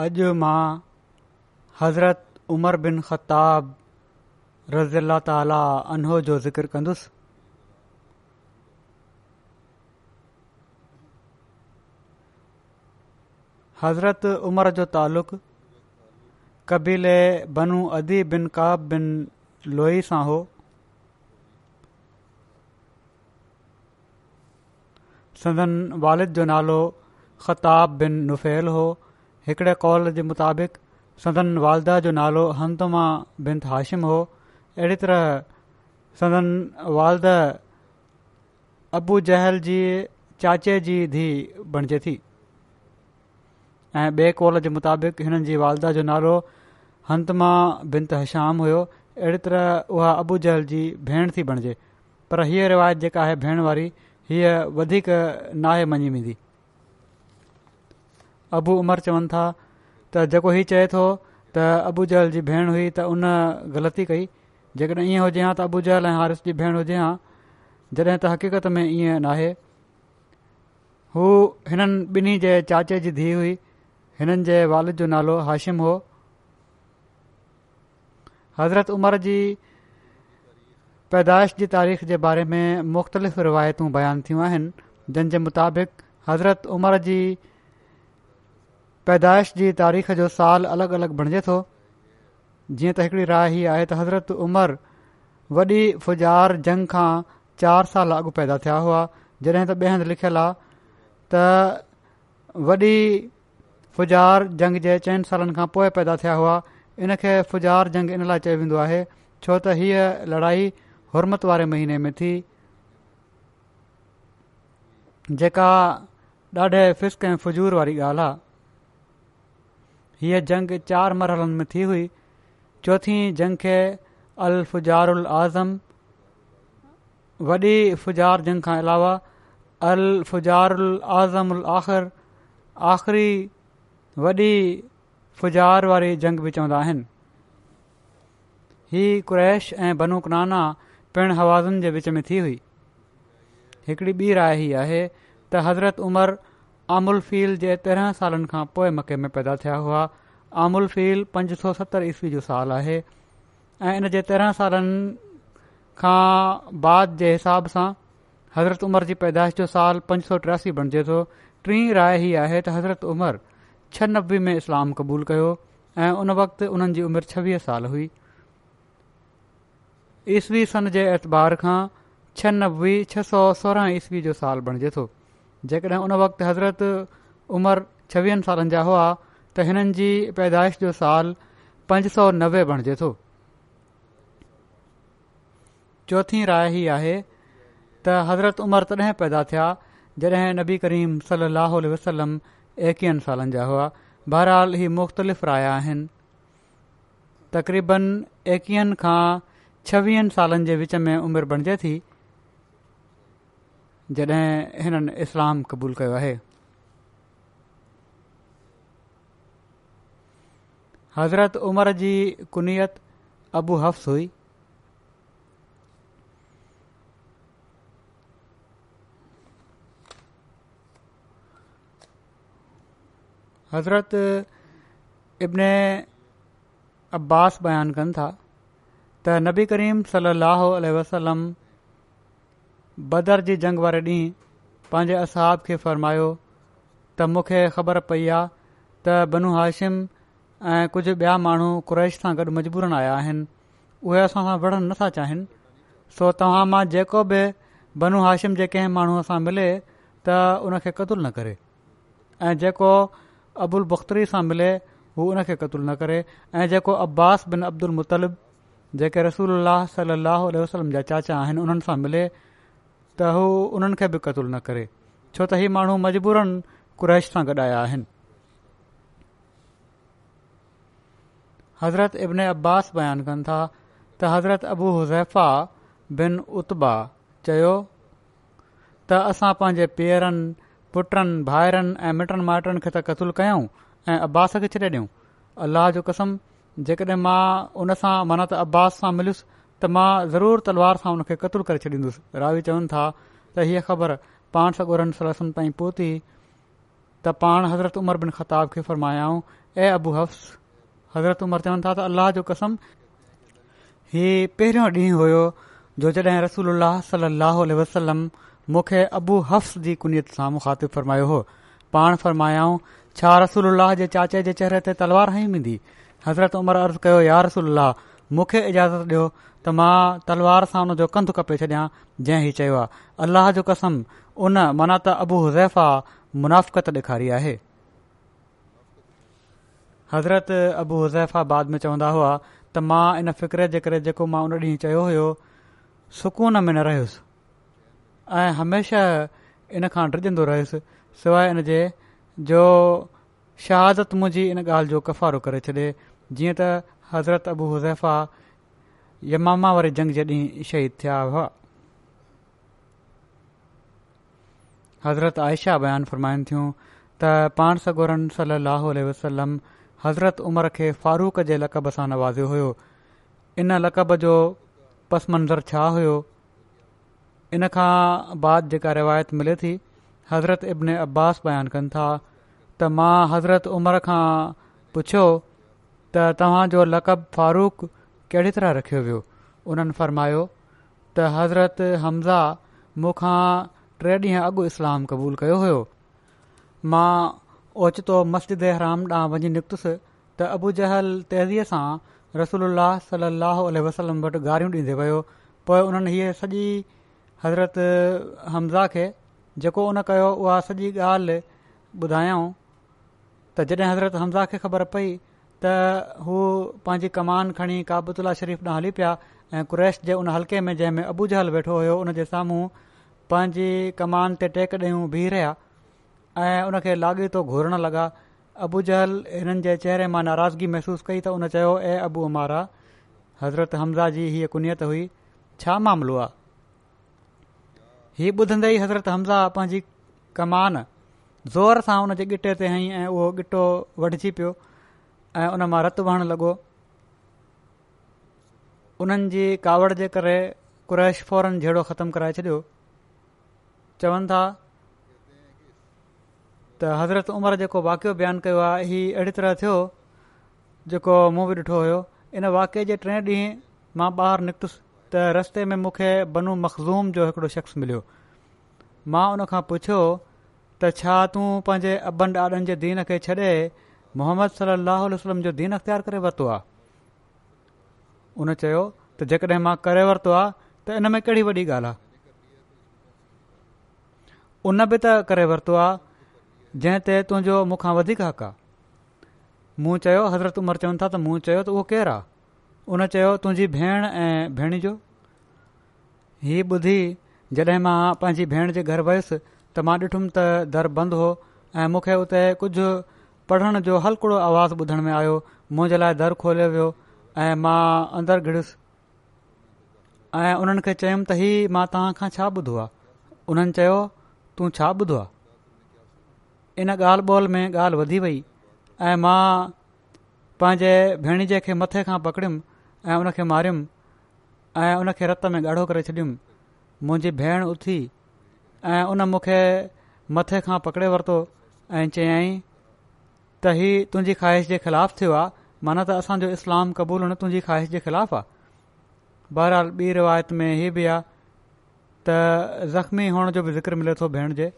अॼु मां हज़रत उमर बिन ख़ताब रज़ी अला ताला अनो जो ज़िक्र कंदुसि हज़रत उमर जो तालुक़ कबीले बनू अदी बिन काब बिन लोई सां हो सदन वालिद जो नालो ख़ताब बिन नुफ़ैल हो हिकड़े कॉल जे मुताबिक़ सदन वालदा जो नालो हंतमा बिंत हाशिम हो अहिड़ी तरह सदन वालद अबू जहल जी चाचे जी धीउ बणिजे थी ऐं बे॒ कॉल जे मुताबिक़ हिननि जी वालदा जो नालो हंतमा बिंत हशाम हुयो अहिड़ी तरह उहा अबू जहल जी भेण थी बणिजे पर हीअ रिवायत जेका आहे भेण वारी हीअ वधीक नाहे मञी वेंदी अबू उमर चवनि था त जेको हीउ चए थो त अबू जहल जी भेण हुई त उन ग़लती कई जेकॾहिं इएं हुजे हां त अबू जहल ऐं हारिस जी भेण हुजे हां जॾहिं त हक़ीक़त में ईअं नाहे हू हिननि ॿिन्ही जे चाचे जी धीउ हुई हिननि जे वालिद जो नालो हाशिम हो हज़रत उमर जी पैदाइश जी तारीख़ जे बारे में मुख़्तलिफ़ रिवायतूं बयानु थियूं आहिनि जंहिं जे मुताबिक़ हज़रत उमर जी पैदाइश जी तारीख़ जो साल अलॻि अलॻि बणिजे थो जीअं त राय रा आहे त हज़रत उमर वॾी फुजार जंग खां चारि साल अॻु पैदा थिया हुआ जॾहिं त ॿिए हंधि लिखियलु आहे त वॾी फ़ुजार जंग जे चइनि सालनि खां पोइ पैदा थिया हुआ इन खे फ़ुजार जंग इन लाइ चयो वेंदो आहे छो त हीअ लड़ाई हुरमत वारे महीने में थी जेका ॾाढे फिस्क ऐं फुज़ूर वारी ॻाल्हि आहे हीअ जंग चारि मरहलनि में थी हुई चोथीं जंग खे अल फुजारुल आज़म वॾी फुजार जंग खां अलावा अल फ़ुजारुल आज़म उल आख़िर आख़िरी वॾी फुजार वारी जंग बि चवंदा आहिनि हीअ कुरैश ऐं बनूकुनाना पिणु हवाज़नि जे विच में थी हुई हिकड़ी ॿी राय हीअ आहे त हज़रत उमर आमुल फील जे तेरहं सालनि खां पोइ मके में पैदा थिया हुआ आमुल फील पंज सौ सतरि ईसवी जो सालु आहे ऐं इन जे तेरहं सालनि खां बाद जे हिसाब सां हज़रत उमर जी पैदाइश जो सालु पंज सौ टियासी बणिजे थो टीं राय ही आहे त हज़रत उमिर छह नवी में इस्लाम क़बूल कयो ऐं उन वक़्तनि जी उमिरि छवीह साल हुई ईसवी सन जे एतबार खां छह छह सौ जो बणिजे थो जेकड॒हिं उन वक़्ति हज़रत उमिरि छवीह सालनि जा हुआ त हिननि जी पैदाइश जो साल पंज सौ नवे बणिजे थो चोथी राय ही आहे त हज़रत उमिरि तॾहिं पैदा थिया जॾहिं नबी करीम सलाहु वसलम एकवीहनि सालनि जा हुआ बहरहाल ही मुख़्तलिफ़ राय आहिनि तक़रीबन एकवीहनि खां छवीहनि सालनि जे विच में उमिरि बणिजे थी जॾहिं हिननि इस्लाम क़बूल कयो आहे हज़रत उमर जी कुनियत अबू हफ़्स हुई हज़रत इब्न अब्बास बयानु कनि था त नबी करीम सली वसलम बदर जी जंग वारे ॾींहुं पंहिंजे असहाब खे फ़रमायो त मूंखे ख़बर पई आहे त बनूं हाशिम ऐं कुझु ॿिया माण्हू क़्रैश सां गॾु मजबूरनि आया आहिनि उहे असां सां विढ़णु नथा चाहिनि सो तव्हां मां जेको बि बनूं हाशिम जे कंहिं माण्हूअ सां मिले त उन खे क़तलु न करे ऐं जेको अबुल बख़्तरी सां मिले हू उन खे क़तलु न करे ऐं जेको अब्बास बिन अब्दुल मुतलिब जेके रसूल अलाह वसलम जा चाचा आहिनि उन्हनि सां मिले त हू हुननि खे बि क़तुलु न करे छो त हीउ माण्हू मजबूरनि कुरैश सां गॾु आया आहिनि हज़रत इब्न अब्बास बयानु कनि था त हज़रत अबू हुज़ैफ़ा बिन उत्बा चयो त असां पंहिंजे पेरनि पुटनि भाइरनि ऐं मिटनि माइटनि खे त क़लु कयऊं ऐं अब्बास खे छ्ॾे ॾियूं अल्लाह जो कसम जेकॾहिं मां उनसां अब्बास सां मिलियुसि त मां ज़रूर तलवार सां हुनखे क़तलु करे छॾींदुसि रावी चवनि था त हीअ ख़बर पाण सगोर सल ताईं पो थी त पाण हज़रत उमर बिन ख़ताब खे फरमायाऊं ऐं अबू हफ्स हज़रत उमर चवनि था त अल्लाह जो कसम हीउ पहिरियों ॾींहुं हुयो जो जॾहिं रसूल सलाहु वसलम मूंखे अबू हफ्स जी कुनियत सां मुखातिब फरमायो हो पाण फ़रमायाऊं छा रसूल उल्लाह जे चाचे जे चहिरे ते तलवार हई वेंदी हज़रत उमर अर्ज़ कयो यार रसल्लाह मूंखे इजाज़त ॾियो त मां तलवार सां उन जो कंधु कपे छॾियां जंहिं ई चयो आहे अल्लाह जो कसम उन माना त अबू हुज़ैफ़ा मुनाफ़क़त ॾेखारी आहे हज़रत अबू हुज़ैफ़ा बाद में चवंदा हुआ त मां इन फ़िक्र जे करे जेको मां उन ॾींहुं चयो हुयो सुकून में न रहियुसि ऐं हमेशा इन खां डिजंदो रहियुसि सवाइ इन जो शहादत मुंहिंजी इन ॻाल्हि जो कफ़ारो करे छॾे जीअं त हज़रत अबू हज़ैफा यमामा वारी जंग जॾीं शहीद थिया हुआ हज़रत आयशा बयानु फ़रमाइनि थियूं त पाण सगोरन सली अलसलम हज़रत उमर खे फारूक जे लकब सां नवाज़ियो हुयो इन लकब जो पस मंज़रु छा हुयो इन खां बाद जेका रिवायत मिले थी हज़रत इब्न अब्बास बयानु कनि था त मां हज़रत उमर खां पुछियो त तव्हांजो लक़ब फारूक कहिड़ी तरह रखियो वियो उन्हनि फ़रमायो त हज़रत हमज़ा मूंखां टे ॾींहं अॻु इस्लाम क़बूलु कयो हुयो मां ओचितो मस्जिद हराम ॾांहुं वञी निकितुसि त अबू जहल तेज़ीअ सां रसूल सलाहु वसलम वटि गारियूं ॾींदे वियो पोइ उन्हनि हीअ सॼी हज़रत हमज़ा खे जेको उन कयो उहा सॼी ॻाल्हि ॿुधायऊं त जॾहिं हज़रत हमज़ा खे ख़बर पई त हू पंहिंजी कमान खणी काबुतला शरीफ़ ॾांहुं हली पिया ऐं कुरैश जे उन हल्के में जंहिंमें अबू जहल वेठो हुयो उन जे साम्हूं पंहिंजी कमान ते टेक ॾेयूं बीह रहिया ऐं उनखे लाॻीतो घुरण लॻा अबू जहल हिननि जे चहिरे मां नाराज़गी महसूसु कई त उन चयो ए अबू अमारा हज़रत हमज़ा जी हीअ कुनियत हुई छा मामिलो आहे हीउ ॿुधंदे ई हज़रत हमज़ा पंहिंजी कमान ज़ोर सां हुनजे ॻिटे ते हई ऐं उहो ॻिटो वढिजी पियो ऐं उन मां रतु वहणु लॻो उन्हनि जी कावड़ जे करे कुरैश फौरन जहिड़ो ख़तमु कराए छॾियो चवनि था त हज़रत उमर जेको वाकियो बयानु कयो आहे हीउ अहिड़ी तरह थियो जेको मूं बि ॾिठो हुयो इन वाकिअ जे टे ॾींहं मां ॿाहिरि निकितुसि त रस्ते में मूंखे बनू मखज़ूम जो हिकिड़ो शख्स मिलियो मां उन खां पुछियो त छा तूं पंहिंजे अबनि ॾाॾनि जे दीन खे छॾे मोहम्मद सलाहु आल वसलम जो दीन अख़्तियार करे वरितो आहे उन चयो त जेकॾहिं मां करे वरितो आहे त इन में कहिड़ी वॾी ॻाल्हि आहे उन बि त करे वरितो आहे जंहिं ते तुंहिंजो मूंखां वधीक हक़ आहे मूं चयो हज़रत उमिरि चवनि था त मूं चयो त उहो केरु आहे उन चयो तुंहिंजी भेण ऐं भेणी जो हीअ ॿुधी जॾहिं मां पंहिंजी भेण जे घर वयुसि त मां ॾिठुमि त दर बंदि हो ऐं मूंखे उते पढ़ण जो हलकड़ो आवाज़ ॿुधण में आयो मुंहिंजे लाइ दर खोलियो वियो ऐं मां अंदरि घिड़ुसि ऐं उन्हनि खे चयुमि त ही मां तव्हां खां छा ॿुधो आहे उन्हनि चयो तूं छा ॿुधो आहे इन ॻाल्हि ॿोल में ॻाल्हि वधी वई ऐं मां पंहिंजे भेण जे खे मथे खां पकड़ियुमि ऐं उनखे मारियुमि ऐं उनखे रत में ॻाढ़ो करे छॾियुमि मुंहिंजी भेण उथी ऐं उन मूंखे मथे खां पकड़े वरितो ऐं चयाई त हीउ तुंहिंजी ख़्वाहिश जे ख़िलाफ़ु थियो आहे माना त असांजो इस्लाम क़बूल हुन तुंहिंजी ख़्वाहिश जे ख़िलाफ़ु आहे बहरहाल ॿी रिवायत में हीअ बि आहे त ज़ख़्मी हुअण जो बि ज़िक्र मिले थो भेण जे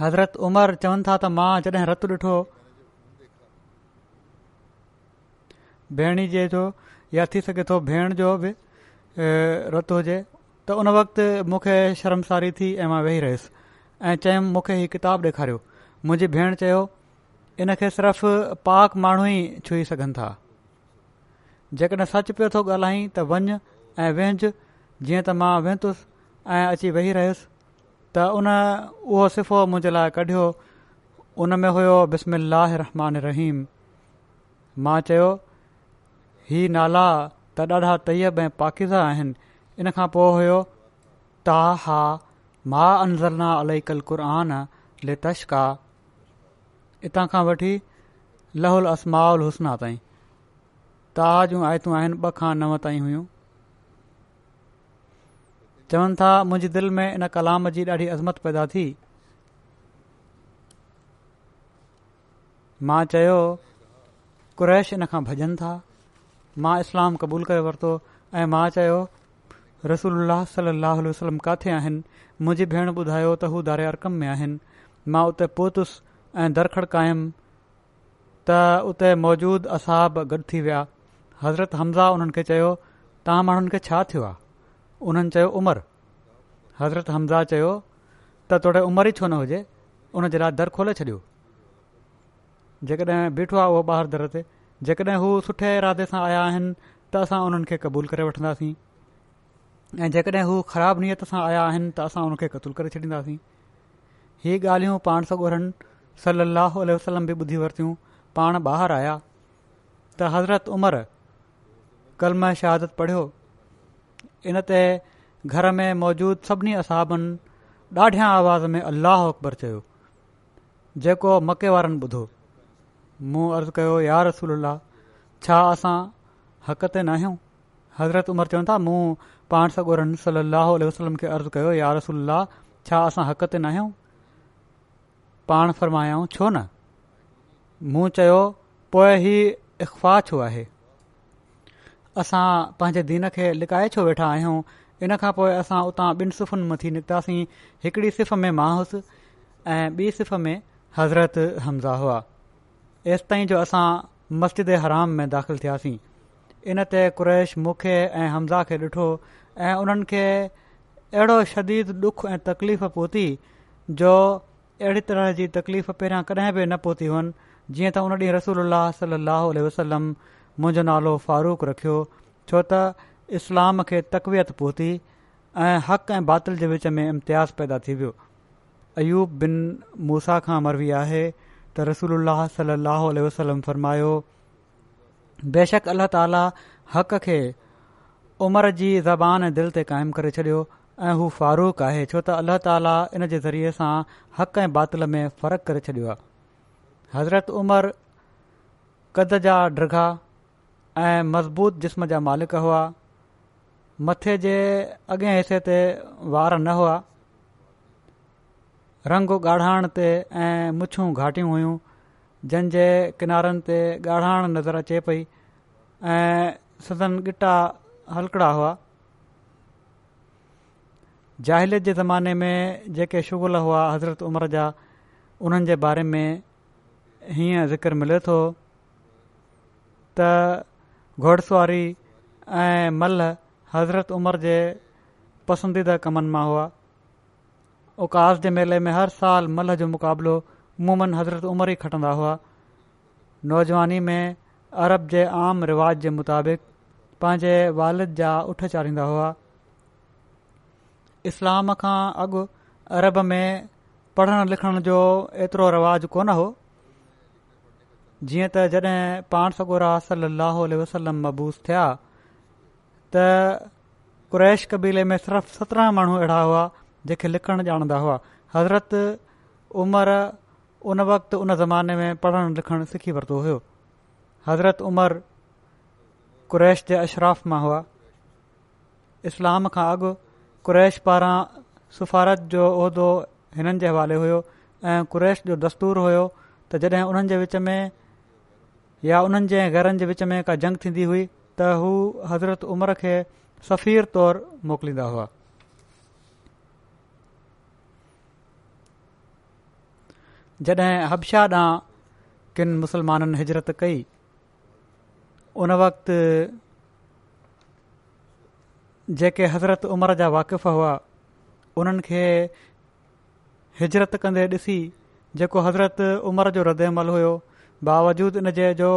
हज़रत उमर चवनि था त मां जॾहिं रतु ॾिठो भेण जे जो या थी सघे थो भेण जो बि रतु हुजे त उन वक़्त मूंखे शर्मशारी थी ऐं मां वेही रहियुसि ऐं चयमि मूंखे हीउ किताबु ॾेखारियो मुंहिंजी भेण चयो इन खे सिर्फ़ु पाक माण्हू ई छुई सघनि था जेकॾहिं सच पियो थो ॻाल्हाई त वञ ऐं वेंझ जीअं त मां वेंदुसि ऐं अची वेही रहियुसि त उन उहो सिफ़ो मुंहिंजे लाइ कढियो उन में हुयो बिस्म रहमान रहीम मां चयो ही नाला त ॾाढा तयब ऐं पाकिज़ा आहिनि इन खां पोइ हुयो ता हा अंज़रना माउ अनज़रना ले तशका हितां खां वठी लाहुल आसमाउल हुस्ना ताईं ताजूं आयतूं आहिनि ॿ खां नव ताईं हुयूं चवनि था मुंहिंजी दिलि में इन कलाम जी ॾाढी अज़मत पैदा थी मां चयो कुरैश इन खां भॼन था मां इस्लाम क़बूल करे वरितो ऐं मां चयो रसूल सलाहु वसलम किथे आहिनि मुंहिंजी भेण ॿुधायो त हू दारिया अर्कम में आहिनि मां उते पहुतुसि ऐं दरखड़ क़ाइमु त उते मौजूद असाब गॾु थी विया हज़रत हमज़ा उन्हनि खे चयो तव्हां माण्हुनि खे छा थियो आहे उन्हनि चयो उमिरि हज़रत हमज़ा चयो त तोड़े उमिरि ई छो न हुजे उन जे लाइ दर खोले छॾियो जेकॾहिं बीठो आहे उहो ॿाहिरि दर ते जेकॾहिं हू सुठे इरादे सां आया आहिनि त असां उन्हनि खे क़बूल करे वठंदासीं ऐं जेकॾहिं हू ख़राब नियत सां आया आहिनि त असां क़तूल करे छॾींदासीं हीअ ॻाल्हियूं पाण सल अहल वसलम बि ॿुधी वरितियूं पाण ॿाहिरि आया त हज़रत उमिरि कलम ऐं शहादत पढ़ियो इन ते घर में मौजूदु सभिनी असाबनि ॾाढियां आवाज़ में अलाह अकबर चयो जेको मके वारनि ॿुधो मूं अर्ज़ु कयो यार रसा छा असां हक़ ते न आहियूं हज़रत उमिरि चवनि था मूं पाण सां ॻोरनि सलाहु उल्हम खे अर्ज़ु कयो यार रसा छा असां हक़ ते न आहियूं पाण फ़रमायूं छो न मूं चयो पोए ही अख़फा छो आहे असां पंहिंजे दीन खे लिकाए छो वेठा आहियूं इन खां पोइ असां उतां ॿिनि सिफ़ुनि में थी निकितासीं हिकिड़ी सिफ़ में मास ऐं ॿी सिफ़ में हज़रत हमज़ा हुआ एसिताईं जो असां मस्जिद हराम में दाख़िल थियासीं इन ते क़रेश मूंखे ऐं हमज़ा खे ॾिठो ऐं उन्हनि खे अहिड़ो शदीद ॾुख ऐं तकलीफ़ पहुती जो अहिड़ी तरह जी तकलीफ़ पहिरियां कॾहिं बि न पहुती हुअनि जीअं त उन ॾींहुं रसूल अलाह सलाहु उल वसलम मुंहिंजो नालो फारूक रखियो छो त इस्लाम खे तकवियत पहुती ऐं हक़ ऐं बातिल जे विच में इम्तियाज़ पैदा थी वियो अयूब बिन मूसा खां मरवी आहे त रसूल अलाह सलाहु वसलम फ़रमायो बेशक अल्ला ताला हक़ खे उमिरि जी ज़बान ऐं दिलि ते क़ाइमु करे छॾियो ऐं हू फारूक आहे छो त अल्लाह ताली इन जे ज़रिए सां हक़ ऐं बातिल में फ़र्क करे छॾियो आहे हज़रत उमर कद जा ड्रघा ऐं मज़बूत जिस्म जा मालिक हुआ मथे जे अॻे हिसे ते वार न हुआ रंग ॻाढ़ाइण ते ऐं मुछियूं घाटियूं हुइयूं जंहिंजे किनारनि ते ॻाढ़ाइण नज़र अचे पई ऐं सदन ॻिटा हलकड़ा हुआ जाहिलियत जे ज़माने में जेके शुगुल हुआ हज़रत उमिरि जा उन्हनि जे बारे में हीअं ज़िकर मिले थो त घोड़सवारी ऐं मल हज़रत उमिरि जे पसंदीदा कमनि मां हुआ उकास जे मेले में हर साल मल जो मुक़ाबिलो मुन हज़रत उमिरि ई खटंदा हुआ नौजवानी में अरब जे आम रिवाज़ जे मुताबिक़ पंहिंजे वालिद जा उठ चाढ़ींदा हुआ इस्लाम खां अॻु अरब में पढ़णु लिखण जो एतिरो रवाज़ु कोन हो जीअं त जॾहिं पाण सगोरा साहु वसलम मबूस थिया त क़रैश कबीले में सिर्फ़ सत्रहं माण्हू अहिड़ा हुआ जेके लिखण ॼाणंदा हुआ हज़रत उमर उन वक़्तु उन ज़माने में पढ़णु लिखणु सिखी वरितो हुयो हज़रत उमर कुरैश जे अशराफ़ मां हुआ इस्लाम खां अॻु क़रैश पारां सफ़ारत जो उहिदो हिननि जे हवाले हुयो ऐं क़्रैश जो दस्तूर हुयो त जॾहिं उन्हनि जे विच में या उन्हनि जे घरनि जे विच में का जंग थींदी हुई त हू हज़रत उमिरि खे सफ़ीर तौरु मोकिलींदा हुआ जॾहिं हब्शा ॾांहुं किनि मुस्लमाननि हिजरत कई उन जेके हज़रत उमर जा वाक़िफ़ हुआ उन्हनि खे हिजरत कंदे ॾिसी जेको हज़रत उमिरि जो रदमल हुयो बावजूद इन जे जो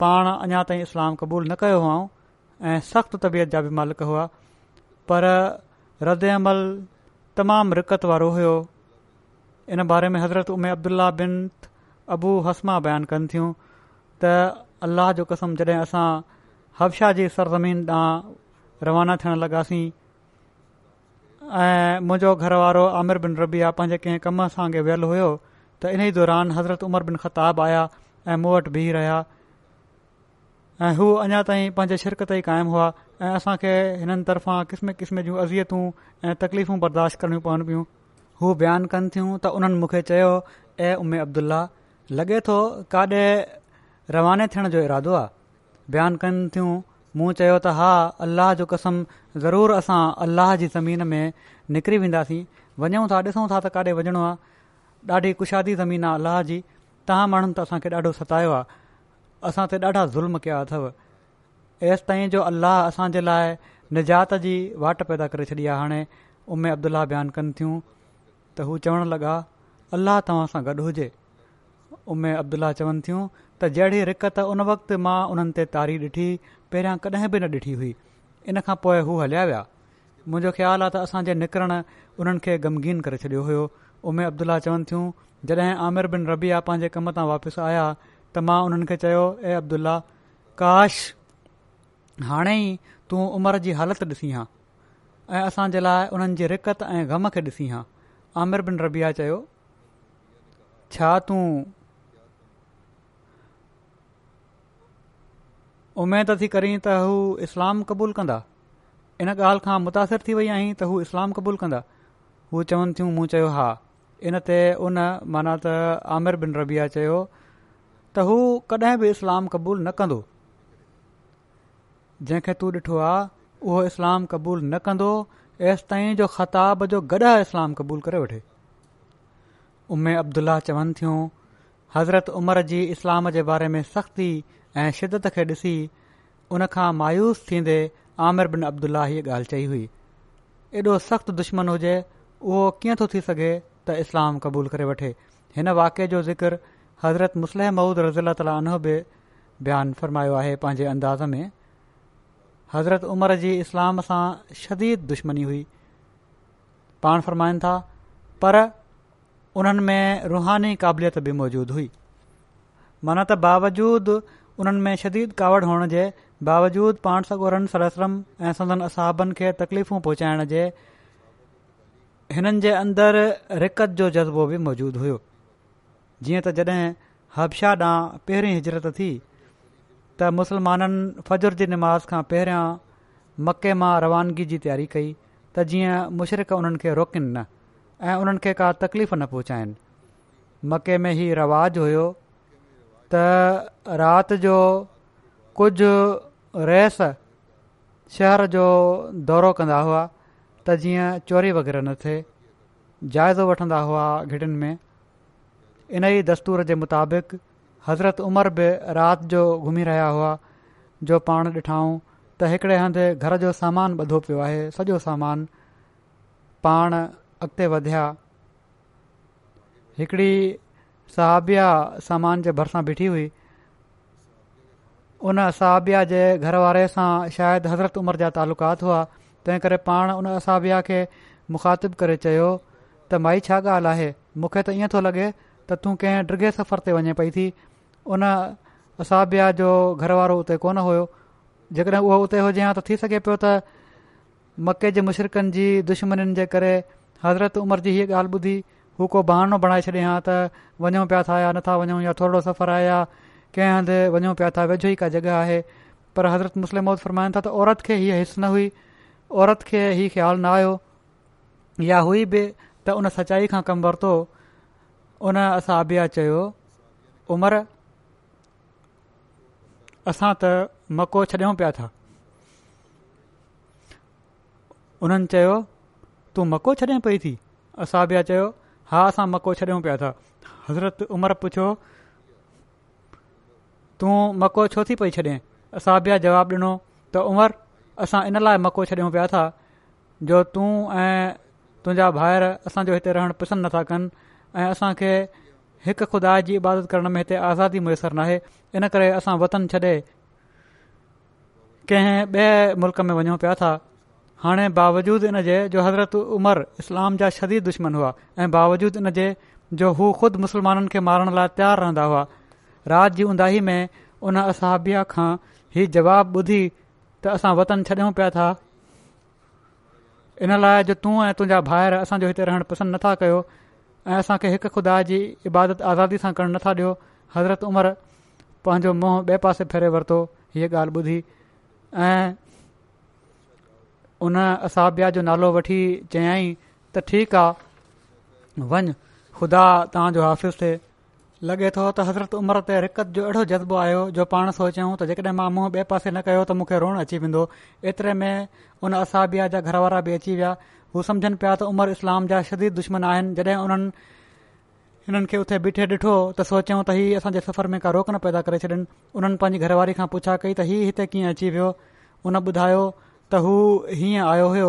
पाण अञा ताईं इस्लाम क़बूल न कयो हुआ ऐं सख़्तु तबियत जा बि मालिक हुआ पर रद अमल तमामु रिकत वारो हुयो इन बारे में हज़रत उमे अब्दुला बिन अबू हसमा बयानु कनि थियूं त अल्लाह जो कसम जॾहिं असां हबशाह जी सरज़मीन ॾांहुं रवाना थियण लॻासीं ऐं मुंहिंजो घर वारो आमिर बिन रबी आहे पंहिंजे कंहिं कम सां अॻे वियल हुयो त इन ई दौरान हज़रत उमर बिन ख़ताब आया ऐं मूं वटि बीह रहिया ऐं हू अञा ताईं पंहिंजे शिरकत ई क़ाइमु हुआ ऐं असांखे हिननि तरफ़ां क़िस्म क़िस्म जूं अज़ियतूं ऐं तकलीफ़ू बर्दाश्त करणियूं पवनि पियूं हू बयानु कनि थियूं त उन्हनि मूंखे चयो ऐ उमे अब्दुल्ला लॻे थो काॾे रवाने थियण जो इरादो आहे बयानु कनि थियूं मूं चयो त हा अल्लाह जो कसम ज़रूरु असां अल्लाह जी ज़मीन में निकिरी वेंदासीं वञूं था ॾिसूं था त काॾे वञिणो आहे ॾाढी कुशादी ज़मीन आहे अलाह जी तव्हां माण्हुनि त असांखे ॾाढो सतायो आहे असां ते ॾाढा ज़ुल्म कया अथव एसि ताईं जो अल्लाह असांजे लाइ निजात जी वाट पैदा करे छॾी आहे हाणे उमे अब्दुल्ला बयानु कनि थियूं त हू चवण लॻा अलाह तव्हां सां गॾु हुजे उमे अब्दुल्ला चवनि थियूं त जहिड़ी रिकत उन वक़्तु मां उन्हनि ते तारी ॾिठी पहिरियां कॾहिं बि न ॾिठी हुई इन खां पोइ हू हलिया विया मुंहिंजो ख़्यालु आहे त असांजे निकिरनि उन्हनि खे ग़मीन करे छॾियो हुयो उमे अब्दुल्ला चवनि थियूं जॾहिं आमिर बिन रबिया पंहिंजे कम तां वापसि आया त मां उन्हनि खे काश हाणे ई तूं उमिरि जी हालति ॾिसी हा ऐं असांजे लाइ उन्हनि जी रिकत ऐं ग़म खे ॾिसी हा आमिर बिन रबिया चयो उमेद थी करीं त हू इस्लाम क़बूलु कंदा इन ॻाल्हि खां मुतासिर थी वई आहीं त हू इस्लाम क़बूल कंदा हू चवनि थियूं मूं चयो हा इन ते उन माना त आमिर बिन रबिया चयो त हू कॾहिं बि इस्लाम क़बूलु न कंदो जंहिंखे तूं ॾिठो आहे उहो इस्लाम क़बूल न कंदो एसि ताईं जो ख़ताब जो गॾा इस्लाम क़बूलु करे वठे उमे अब्दुल्ला चवनि थियूं हज़रत उमर जी इस्लाम जे बारे में सख़्ती ऐं शिदत खे ॾिसी उनखां मायूस थींदे आमिर बिन अब्दुला हीअ ॻाल्हि चई हुई एॾो सख़्तु दुश्मन हुजे उहो कीअं थो थी सघे त इस्लाम क़बूल करे वठे हिन वाके जो ज़िक्र हज़रत मुसल महूद रज़ीला ताला उनो बि बयानु फ़रमायो आहे पंहिंजे अंदाज़ में हज़रत उमर जी इस्लाम सां शदीद दुश्मनी हुई पाण फ़रमाइनि था पर उन्हनि में रुहानी क़ाबिलियत बि मौजूदु हुई मन त बावजूद उन्हनि में शदीद कावड़ हुअण जे बावजूद पाण सगुरनि सरसरम ऐं सदन असाबनि खे तकलीफ़ू पहुचाइण जे हिननि जे अंदरि रिकत जो जज़्बो बि मौजूदु हुओ जीअं त जड॒हिं हबशा ॾांहुं पहिरीं हिजरत थी त मुसलमाननि फ़जुर जी निमाज़ खां पहिरियां मके मां रवानगी जी तयारी कई त जीअं मुशरक़ उन्हनि खे रोकिन न ऐं उन्हनि खे का तकलीफ़ न पहुचाइनि मके में ई रवाज हुयो त राति जो कुझु रेस शहर जो दौरो कंदा हुआ त जीअं चोरी वग़ैरह न थिए जाइज़ो वठंदा हुआ गिटियुनि में इन ई दस्तूर जे मुताबिक़ हज़रत उमिरि बि राति जो घुमी रहिया हुआ जो पाण ॾिठाऊं त हिकिड़े हंधि घर जो सामान ॿधो पियो आहे सॼो सामान पाण अॻिते वधिया हिकिड़ी सहाबिया सामान जे भरिसां बीठी हुई उन सहाबिया जे घर वारे सां शायदि हज़रत उमिरि जा तालुक़ात हुआ तंहिं करे पाण उन असाबिया खे मुखातिब करे चयो त माई छा ॻाल्हि आहे मूंखे त ईअं थो लॻे त तूं कंहिं ड्रिगे सफ़र ते वञे पई थी उन असाबिया जो घर वारो उते कोन हुयो जेकॾहिं उहो उते हुजे हा त थी सघे पियो त मके जे मुशरकनि जी दुश्मन जे करे हज़रत उमिरि जी हीअ ॻाल्हि ॿुधी हू को बहानो बणाए छॾे हा त वञूं पिया था या नथा वञूं या थोरो सफ़र आहे या कंहिं हंधि वञूं पिया था वेझो ई का जॻहि आहे पर हज़रत मुस्लिम मौत फरमाइनि था त औरत खे हीअ हिस न हुई औरत खे हीउ ख़्यालु न आयो या हुई बि त उन सचाई खां कमु वरितो उन असां अबिया चयो उमिरि असां त मको छॾियूं पिया था उन्हनि चयो तूं मको छॾे पई थी असां अभिया चयो हा असां मको छॾियूं पिया था हज़रत उमिरि पुछियो तूं मको छो थी पई छॾे असां ॿिया जवाबु ॾिनो त उमिरि असां इन लाइ मको छॾियूं पिया था जो तूं ऐं तुंहिंजा भाइर असांजो हिते रहणु पसंदि नथा कनि ऐं असांखे हिकु ख़ुदा जी इबादत करण में हिते आज़ादी मुयसरु नाहे इन करे असां वतन छॾे कंहिं ॿिए मुल्क़ में वञूं पिया था हाणे बावजूद इन जे जो हज़रत उमर इस्लाम जा शदीद दुश्मन हुआ ऐं बावजूद इन जे जो हू ख़ुदि मुस्लमाननि खे मारण लाइ तयारु रहंदा हुआ राति जी उंदाही में उन असाबिया खां हीउ जवाबु ॿुधी त असां वतन छॾियूं पिया था इन लाइ जो तूं ऐं तुंहिंजा भाइर असांजो हिते रहण पसंदि नथा कयो ऐं असां खे खुदा जी इबादत आज़ादी सां करणु नथा ॾियो हज़रत उमरि पंहिंजो मुंहुं ॿिए पासे फेरे वरितो हीअ ॻाल्हि ॿुधी ऐं उन असाबिया जो नालो वठी चयाईं त ठीकु आहे वञ ख़ुदा तव्हांजो हाफ़िज़ थिए लॻे थो त हज़रत उमिरि ते रिकत जो अहिड़ो जज़्बो आयो जो पाण सोचियऊं त जेकॾहिं मां मुंहुं ॿिए पासे न कयो त मूंखे रोअण अची वेंदो एतिरे में उन असाबिया जा घर वारा बि अची विया हू सम्झनि पिया त उमिरि इस्लाम जा शदीद दुश्मन आहिनि जॾहिं उन्हनि हिननि खे उते बीठे ॾिठो त सोचियऊं त हीउ असांजे सफ़र में का रोक न पैदा करे छॾनि उन्हनि पंहिंजी घरवारी खां पुछा कई त हीउ हिते कीअं अची वियो उन ॿुधायो त हू हीअं आयो हो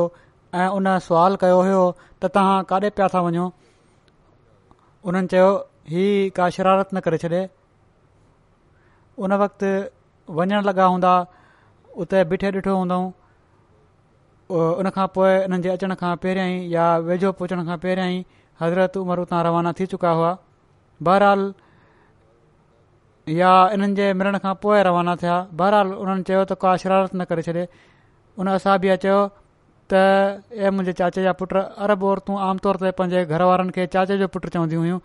ऐं उन सुवाल कयो हुयो त तव्हां काॾे पिया था वञो उन्हनि चयो का शरारत न करे छॾे उन वक़्त वञण लॻा हूंदा उते बीठे डिठो हूंद उन खां पोइ जे अचण खां पहिरियां ई या वेझो पोचण खां पहिरियां ई हज़रत उमर उतां रवाना थी चुका हुआ बहरहाल या हिननि जे मिरण खां पोइ रवाना थिया बहरहाल हुननि चयो त का शरारत न करे छॾे उन असां बि चयो त ए मुंहिंजे चाचे जा पुट अरब और तूं आमतौर ते पंहिंजे घर वारनि खे चाचे जो पुट चवंदी हुयूं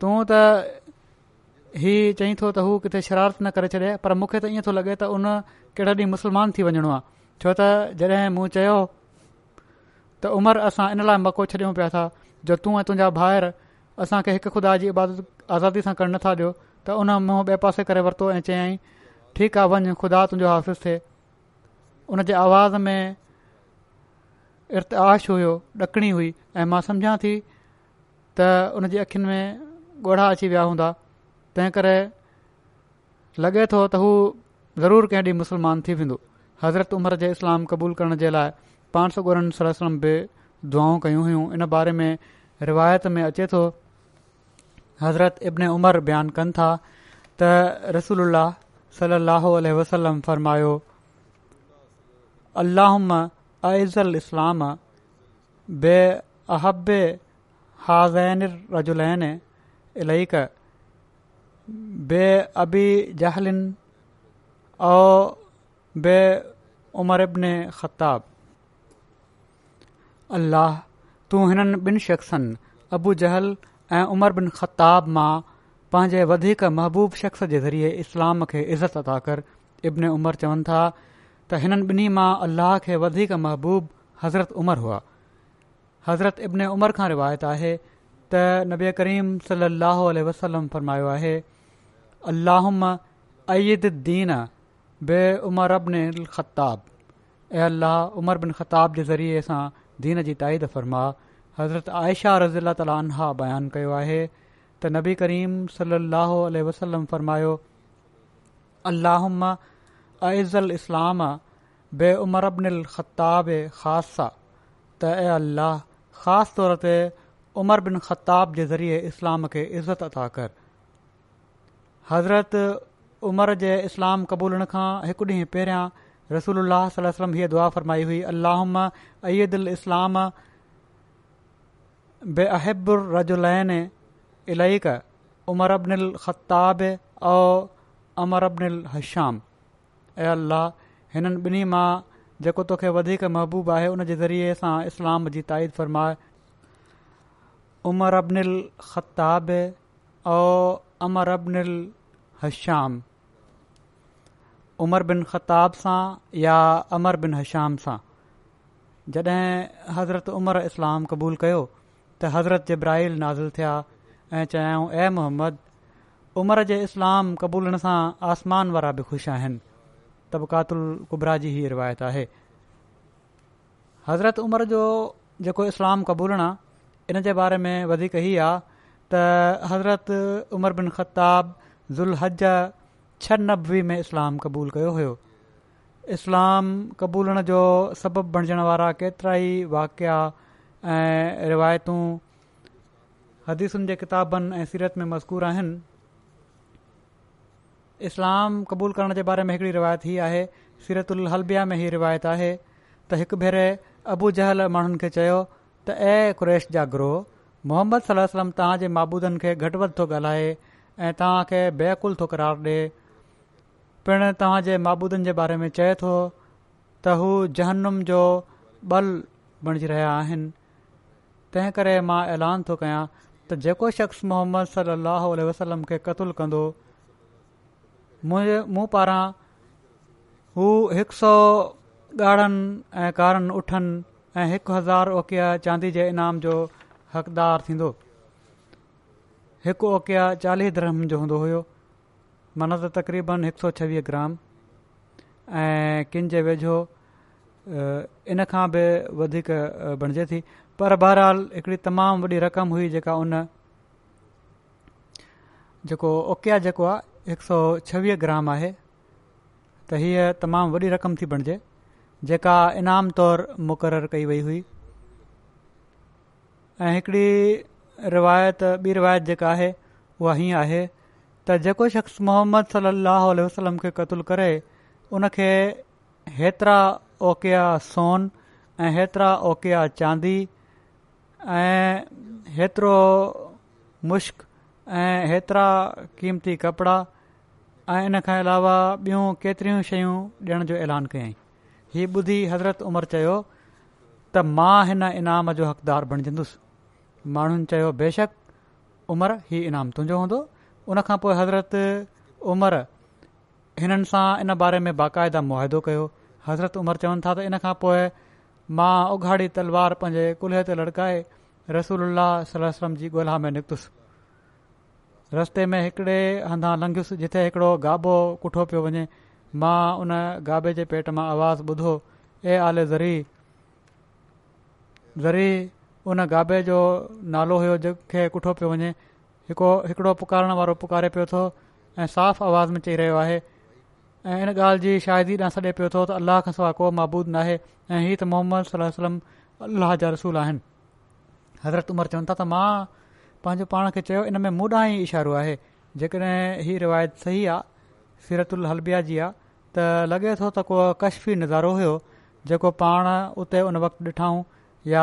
तूं त हीउ चईं थो त हू किथे शरारत न करे छॾे पर मूंखे त ईअं थो लॻे त उन कहिड़े ॾींहुं मुस्लमान थी वञिणो आहे छो त जॾहिं मूं चयो त उमिरि असां इन लाइ मको छॾियूं पिया था जो तूं ऐं तुंहिंजा भाहिर असांखे हिकु ख़ुदा जी इबादत आज़ादी सां करणु नथा ॾियो त उन मूं ॿिए पासे करे वरितो ऐं चयईं ठीकु आहे वञ खुदा तुंहिंजो हाफ़िज़ थिए उन जे आवाज़ में इर्ताश हुयो ॾकिणी हुई ऐं मां सम्झा थी त उन जी अखियुनि में ॻोढ़ा अची विया हूंदा तंहिं करे लॻे थो त हू ज़रूरु कंहिं ॾींहुं मुस्लमान थी वेंदो हज़रत उमर जे इस्लाम क़बूल करण जे लाइ पाण सौ गोरन सर से दुआऊं कयूं हुयूं इन बारे में रिवायत में अचे थो हज़रत इब्न उमर बयानु कनि था त रसूल सलाहु वसलम फ़र्मायो اللہ عز الاسلام بے احب حاضین رجلین علیق بے ابی جہل او بے عمر ابن خطاب اللہ تو تین بن شخصن ابو جہل اے عمر بن خطاب میں پانچ بدی محبوب شخص کے ذریعے اسلام کے عزت عطا کر ابن عمر چون تھا त हिननि ॿिन्ही मां अल्लाह खे वधीक महबूबु हज़रत उमर हुआ हज़रत इब्न उमर खां रिवायत आहे त नबी करीम सल अल वसलम फ़र्मायो आहे अलाहुम दीन बे उमर अबन अलताब ऐं अल्लाह उमर बिन ख़ताब जे ज़रिए सां दीन जी ताईद फ़रमा हज़रत आयशा रज़ी अला ताला बयानु कयो आहे त नबी करीम सल अल वसलम फ़रमायो अलाहुम अइज़लाम बेमर अब्नल ख़ताब ख़ासा त ऐ अलाह ख़ासि तौर ते उमर बिलिन ख़ताब जे ज़रिए इस्लाम खे इज़त अदा कर हज़रत उमर जे इस्लाम क़बूलण खां हिकु ॾींहुं पहिरियां रसूल अलसलम हीअ दुआ फरमाई हुई अलाहुम अयु उलाम बेहबुर रजुलाइन इल्हक उमर अब्नि ख़ताबि औ अमर بن हहश्याम ऐं अल्लाह हिननि ॿिन्ही मां जेको तोखे वधीक महबूबु आहे हुन जे ज़रिए असां इस्लाम जी ताईद फ़रमाए उमर अबनिल ख़ताब ओ अमर अबनिल हश्याम उमर बिन ख़ताब सां या अमर बिन हश्याम सां जॾहिं हज़रत उमर इस्लाम क़बूल कयो त हज़रत जब्राहिल नाज़िल थिया ऐं चयाऊं ए मोहम्मद उमर जे इस्लाम क़बूल सां आसमान वारा बि ख़ुशि आहिनि तबिकातल कुबरा जी ई रिवायत आहे हज़रत उमर जो जेको इस्लाम क़बूलण आहे इन जे बारे में वधीक हीअ आहे त हज़रत उमर बिन ख़ताब ज़ुल हज छह नबवी में इस्लाम क़बूल कयो हुयो इस्लाम क़बूलण जो सबबु बणिजण वारा केतिरा ई वाकिया ऐं रिवायतू हदीसुनि जे क़िताबनि ऐं सीरत में मज़कूर आहिनि इस्लाम क़बूल करण जे बारे में हिकिड़ी रिवायत हीअ आहे सीरतुल हल्बिया में हीअ रिवायत आहे त हिकु भेरे अबू जहल माण्हुनि खे चयो त ऐ कुरेश जा ग्रोह मोहम्मद सल वेजे माबूदनि खे घटि वधि थो ॻाल्हाए ऐं तव्हां खे बेकुल थो करार ॾिए पिणु तव्हांजे महबूदन जे बारे में चए थो त हू जहनुम जो ब॒ल बणिजी रहिया आहिनि तंहिं करे मां ऐलान थो कयां त जेको शख़्स मोहम्मद सलाह वसलम खे क़तुलु कंदो मूं पारां हू हिकु सौ ॻाढ़नि ऐं कारनि उठनि ऐं हिकु हज़ार ओकिया चांदी जे इनाम जो हक़दारु थींदो हिकु ओकिया चालीह धर्म जो हूंदो हुयो मन त तक़रीबन हिक सौ छवीह ग्राम ऐं किन जे वेझो इन खां बि वधीक बणिजे थी पर बहरहाल हिकड़ी तमामु वॾी रक़म हुई जेका उन जेको ओकिया जेको आहे हिक सौ छवीह ग्राम आहे त हीअ तमामु वॾी रक़म थी बणिजे जेका इनाम तौरु मुक़ररु कई वई हुई ऐं हिकिड़ी रिवायत ॿी रिवायत जेका आहे उहा हीअं आहे त जेको शख़्स मुहम्मद सलाहु वसलम खे क़तलु करे उनखे हेतिरा ओके सोन ऐं हेतिरा ओके चांदी ऐं हेतिरो मुश्क ऐं हेतिरा कीमती कपिड़ा ऐं इन खां अलावा ॿियूं केतिरियूं शयूं ॾियण जो ऐलान कयईं हीउ ॿुधी हज़रत उमर चयो त मां हिन इनाम जो हक़दार बणजंदुसि माण्हुनि चयो बेशक उमर हीउ इनाम तुंहिंजो हूंदो उन खां पोइ हज़रत उमर हिननि सां इन बारे में बाक़ाइदा मुआदो कयो हज़रत उमर चवनि था त इन खां पोइ मां उघाड़ी तलवार पंहिंजे कुल्हे ते लड़काए रसूल वलम जी ॻोल्हा में निकितुसि रस्ते में हिकिड़े हंधा लंघुसि जिथे हिकिड़ो गाबो कुठो पियो वञे मां उन गाबे जे पेट मां आवाज़ु ॿुधो ए आले ज़री ज़री उन गाबे जो नालो हुयो जंहिंखे कुठो पियो वञे हिकिड़ो हिकिड़ो पुकारण वारो पुकारे पियो थो ऐं साफ़ आवाज़ में चई रहियो आहे ऐं इन ॻाल्हि जी शाहिदी ॾांहुं सॾे पियो थो त अलाह खां सवाइ को महबूद नाहे ऐं हीउ त मोहम्मद सलम अला जा रसूल आहिनि हज़रत उमर चवनि था त मां पंहिंजो पाण खे चयो इन में मुढां ई इशारो आहे जेकॾहिं हीउ रिवायत सही आहे सीरतुल हलबिया जी आहे त लॻे थो त को कशफ़ी नज़ारो हुयो जेको पाण उते उन वक़्तु ॾिठऊं या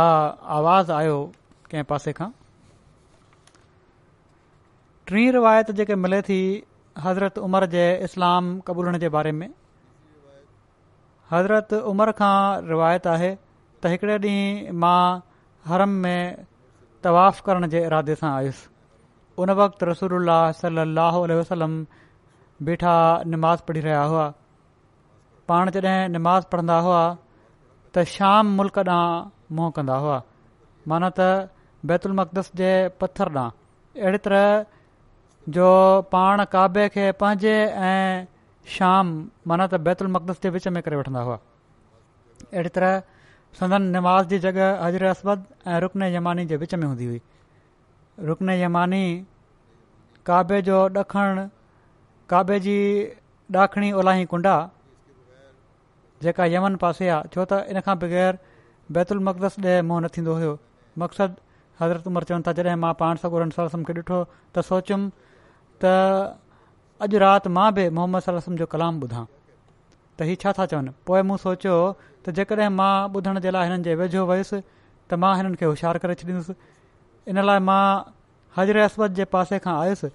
आवाज़ आयो कंहिं पासे खां टीं रिवायत जेके मिले थी हज़रत उमर जे इस्लाम क़बूल जे बारे में हज़रत उमर खां रिवायत आहे त हिकिड़े ॾींहुं मां हरम में तवाफ़ करण जे इरादे सां आयुसि उन वक़्तु रसूल सली अलाह वसलम बीठा निमाज़ पढ़ी रहिया हुआ पाण जॾहिं निमाज़ पढ़ंदा हुआ त शाम मुल्क ॾांहुं मुंहुं कंदा हुआ माना त बैतुल मक़दस जे पत्थर ॾांहुं अहिड़ी तरह जो पाण काबे खे पंहिंजे ऐं शाम माना त बैतुल मक़दस जे विच में करे वठंदा हुआ अहिड़ी तरह संदन निमाज़ जी जॻह असबद ऐं रुकन यमानी जे विच में हूंदी हुई रुकन यमानी काबे जो ॾखणु काबे जी ॾाखिणी ओलाही कुंडा जेका यमन पासे आहे छो त इन खां बग़ैर बैतुलमकदस ॾे मुंहुं न थींदो हुयो मक़सदु हज़रत उमर चवनि था जॾहिं मां पाण सां ॾिठो त सोचियुमि त अॼु राति मां बि मोहम्मद जो कलाम ॿुधां त हीउ छा था चवनि पोइ मूं सोचियो त जेकॾहिं मां ॿुधण जे लाइ हिननि जे वेझो वयुसि त मां हिननि खे होशियारु करे छॾियुसि इन लाइ मां हजर असद जे पासे खां आयुसि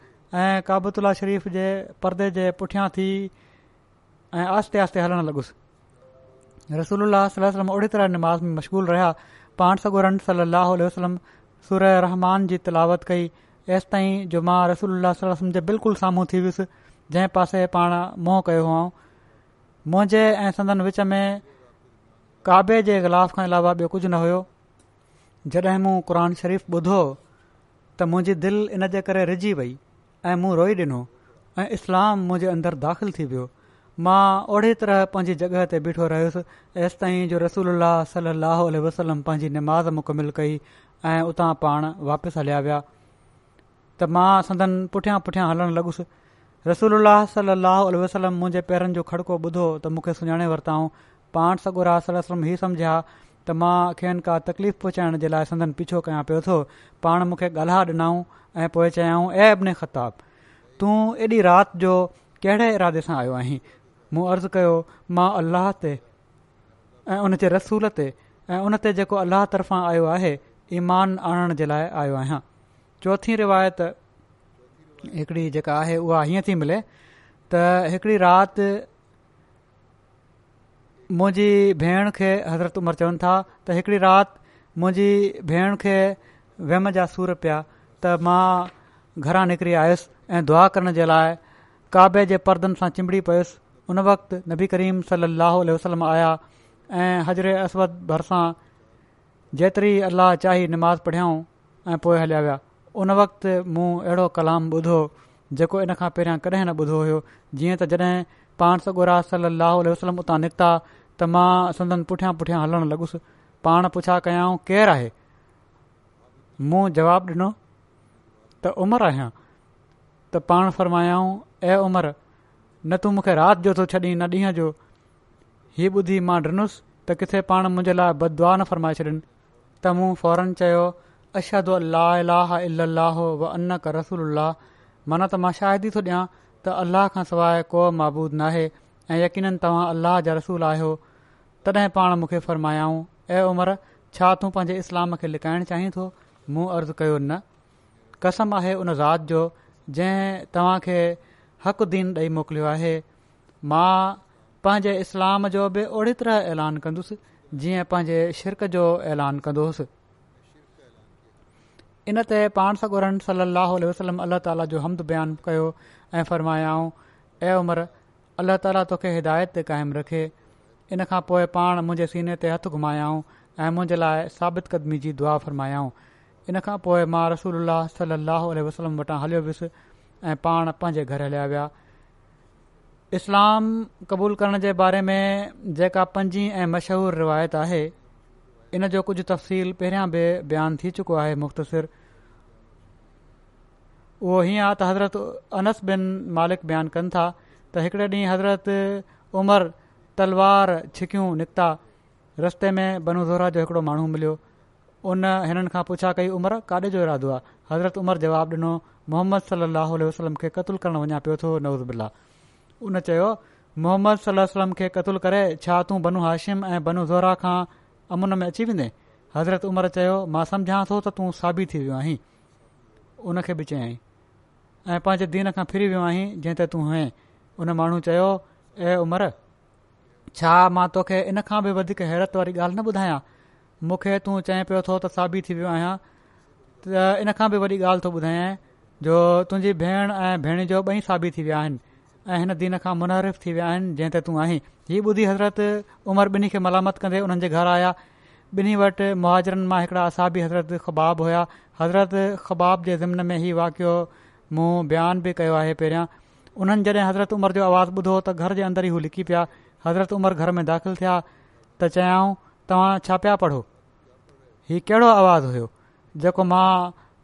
ऐं काबूत्ला शरीफ़ जे परदे जे पुठियां थी ऐं आहिस्ते आहिस्ते हलणु लॻुसि रसूल सलम ओड़ी तरह नमाज़ में मशगूल रहिया पाण सॻो रन सली अलसलम सुर रहमान जी तिलावत कई एसि ताईं जो मां रसूल सलम जे बिल्कुलु साम्हूं थी वियुसि जंहिं पासे पाण मोह कयो हुओ मुंहिंजे ऐं संदन विच में काबे जे इख़िलाफ़ खां अलावा ॿियो कुझु न हुयो जॾहिं मूं क़ुर शरीफ़ ॿुधो त मुंहिंजी दिलि इन जे करे रिझजी वई ऐं मूं रोई ॾिनो ऐं इस्लाम मुंहिंजे अंदरु दाख़िल थी वियो मां ओड़ी तरह पंहिंजी जॻहि ते बीठो रहियुसि ऐसि ताईं जो रसूल सल लाहु वसलम पंहिंजी निमाज़ मुकमिल कई ऐं उतां पाण वापसि हलिया विया त मां सदन पुठियां पुठियां हलणु लगुसि रसूल सलल लाहु वसलम मुंहिंजे पेरनि जो खड़को ॿुधो त मूंखे सुञाणे वरिताऊं पाण सगुरा हीउ समुझां त मूंखेनि का तकलीफ़ पहुचाइण जे लाइ संदन पीछो कयां पियो थो पाण मूंखे ॻाल्हा ॾिनऊं ऐं पोइ चयाऊं ऐं अभिन ख़ताबु तूं एॾी राति जो कहिड़े इरादे सां आयो आहीं मूं अर्ज़ु कयो मां अलाह ते ऐं उन रसूल ते ऐं उन ते जेको अलाह तर्फ़ां आयो आहे ईमान आणण जे लाइ आयो आहियां चोथीं रिवायत हिकड़ी जेका आहे उहा हीअं थी मिले त हिकड़ी राति मुंहिंजी भेण खे हज़रत उमिरि चवनि था त हिकिड़ी राति मुंहिंजी भेण खे वहम जा सूर पिया त मां घरां निकिरी आयुसि ऐं दुआ करण जे लाइ काबे जे परदनि सां चिंबड़ी पयुसि उन वक़्तु नबी करीम साह वसलम आया ऐं हज़र असमद भरिसां जेतिरी अलाह चाही निमाज़ पढ़ियाऊं ऐं पोइ हलिया विया उन वक़्ति मूं अहिड़ो कलाम ॿुधो जेको इन खां पहिरियां कॾहिं न ॿुधो हुओ जीअं त जॾहिं पाण सॻो राज सल अह निकिता त मां संदन पुठियां पुठियां हलणु लगुसि पाण पुछा कयाऊं केर आहे मूं जवाब ॾिनो त उमिरि आहियां त पाण फ़र्मायाऊं ऐं उमिर न तू मूंखे राति जो थो छॾी न ॾींहं जो हीउ ॿुधी मां ॾिनुसि त किथे पाण मुंहिंजे लाइ बदुआ न फ़रमाए छॾिन त मूं फौरन चयो अश अलाह अलाह अल अल रसूल माना त मां शायदि थो ॾियां त अलाह खां सवाइ को नाहे ऐं यकीन तव्हां जा रसूल आहियो तॾहिं पाण मूंखे फ़रमायाऊं ऐं उमिरि छा तूं पंहिंजे इस्लाम खे लिकाइण चाहीं थो मूं अर्ज़ु कयो न कसम आहे उन ज़ात जो जंहिं तव्हां खे हक़ दीन ॾेई मोकिलियो आहे मां पंहिंजे इस्लाम जो बि ओड़ी तरह ऐलान कंदुसि जीअं पंहिंजे शिरक जो ऐलान कंदोसि इन ते पाण सां गॾु सलाहु वसलम अलाह ताला जो हमद बयानु कयो ऐं फ़र्मायाऊं ऐं उमिरि अल्लाह ताला तोखे हिदायत ते क़ाइमु रखे इन खां पोइ पाण मुंहिंजे सीने ते हथ घुमायाऊं ऐं मुंजे लाइ साबित क़दमी जी दुआ फ़रमायाऊं इन खां पोए मां रसूल सलाहु वसलम वटां हलियो वियुसि ऐं पाण पंहिंजे घर हलिया विया इस्लाम क़बूल करण जे बारे में जेका पंजी ऐं मशहूर रिवायत आहे इन जो कुझ तफ़सील पहिरियां बि बयानु थी चुको आहे मुख़्तसिर उहो हीअं आहे त हज़रत अनस बिन मालिक बयानु कनि था त हिकड़े ॾींहुं हज़रत उमर तलवार छिकियूं निकिता रस्ते में बनू ज़ोहरा जो हिकिड़ो माण्हू मिलियो उन हिननि खां पुछा कई उमिरि काॾे जो इरादो आहे हज़रत उमिरि जवाबु ॾिनो मोहम्मद सलाहु वसलम खे क़तलु करणु वञा पियो थो नवज़ बिल्ला उन चयो मोहम्मद सलम खे क़तलु करे छा तूं बनू हाशिम ऐं बनू ज़ोरा खां अमुन में अची वेंदे हज़रत उमिरि चयो मां सम्झां थो त तूं साबी थी वियो आहीं उनखे बि चयई ऐं पंहिंजे दीन खां फिरी वियो आहीं जंहिं त तूं हैं उन माण्हू चयो ए उमिरि छा मां तोखे इन खां बि वधीक हैरत वारी ॻाल्हि न ॿुधायां मूंखे तूं चएं पियो थो त साबी थी वियो आहियां त इन खां बि वॾी ॻाल्हि थो ॿुधायां जो तुंहिंजी भेण ऐं भेण जो ॿई साबित थी विया आहिनि ऐं खां थी विया आहिनि जंहिं ते तूं आहीं ॿुधी हज़रत उमर ॿिन्ही खे मलामत कंदे हुननि घर आया ॿिन्ही वटि मुहाजरनि मां हिकिड़ा असाबी हज़रत ख़बाब हुया हज़रत ख़बाब जे ज़िमन में हीउ वाक़ियो मूं बयान बि कयो आहे पहिरियां उन्हनि जॾहिं हज़रत उमिरि जो आवाज़ ॿुधो त घर जे अंदर ई लिकी पिया हज़रत उमिरि घर में दाखिल थिया त चयाऊं तव्हां छा पिया पढ़ो हीउ कहिड़ो आवाज़ु हुयो जेको मां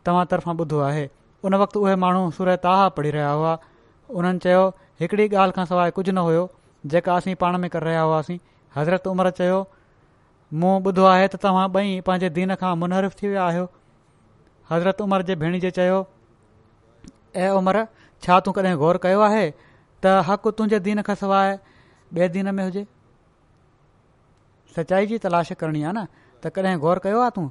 तव्हां तरफ़ां ॿुधो आहे उन वक़्तु उहे माण्हू सुरताहा पढ़ी रहिया हुआ उन्हनि चयो हिकिड़ी ॻाल्हि खां सवाइ कुझु न हुयो जेका असीं पाण में करे रहिया हुआसीं हज़रत उमिरि चयो मूं ॿुधो आहे त तव्हां ॿई पंहिंजे दीन खां मुनहरिफ़ थी विया आहियो हज़रत उमिरि जे भेण जे चयो ऐं उमिरि छा तूं कॾहिं ग़ौर कयो आहे त हक़ तुंहिंजे दीन खां सवाइ ॿिए दिने में हुजे सचाई जी तलाश करणी आहे न त कॾहिं गौर कयो आहे तूं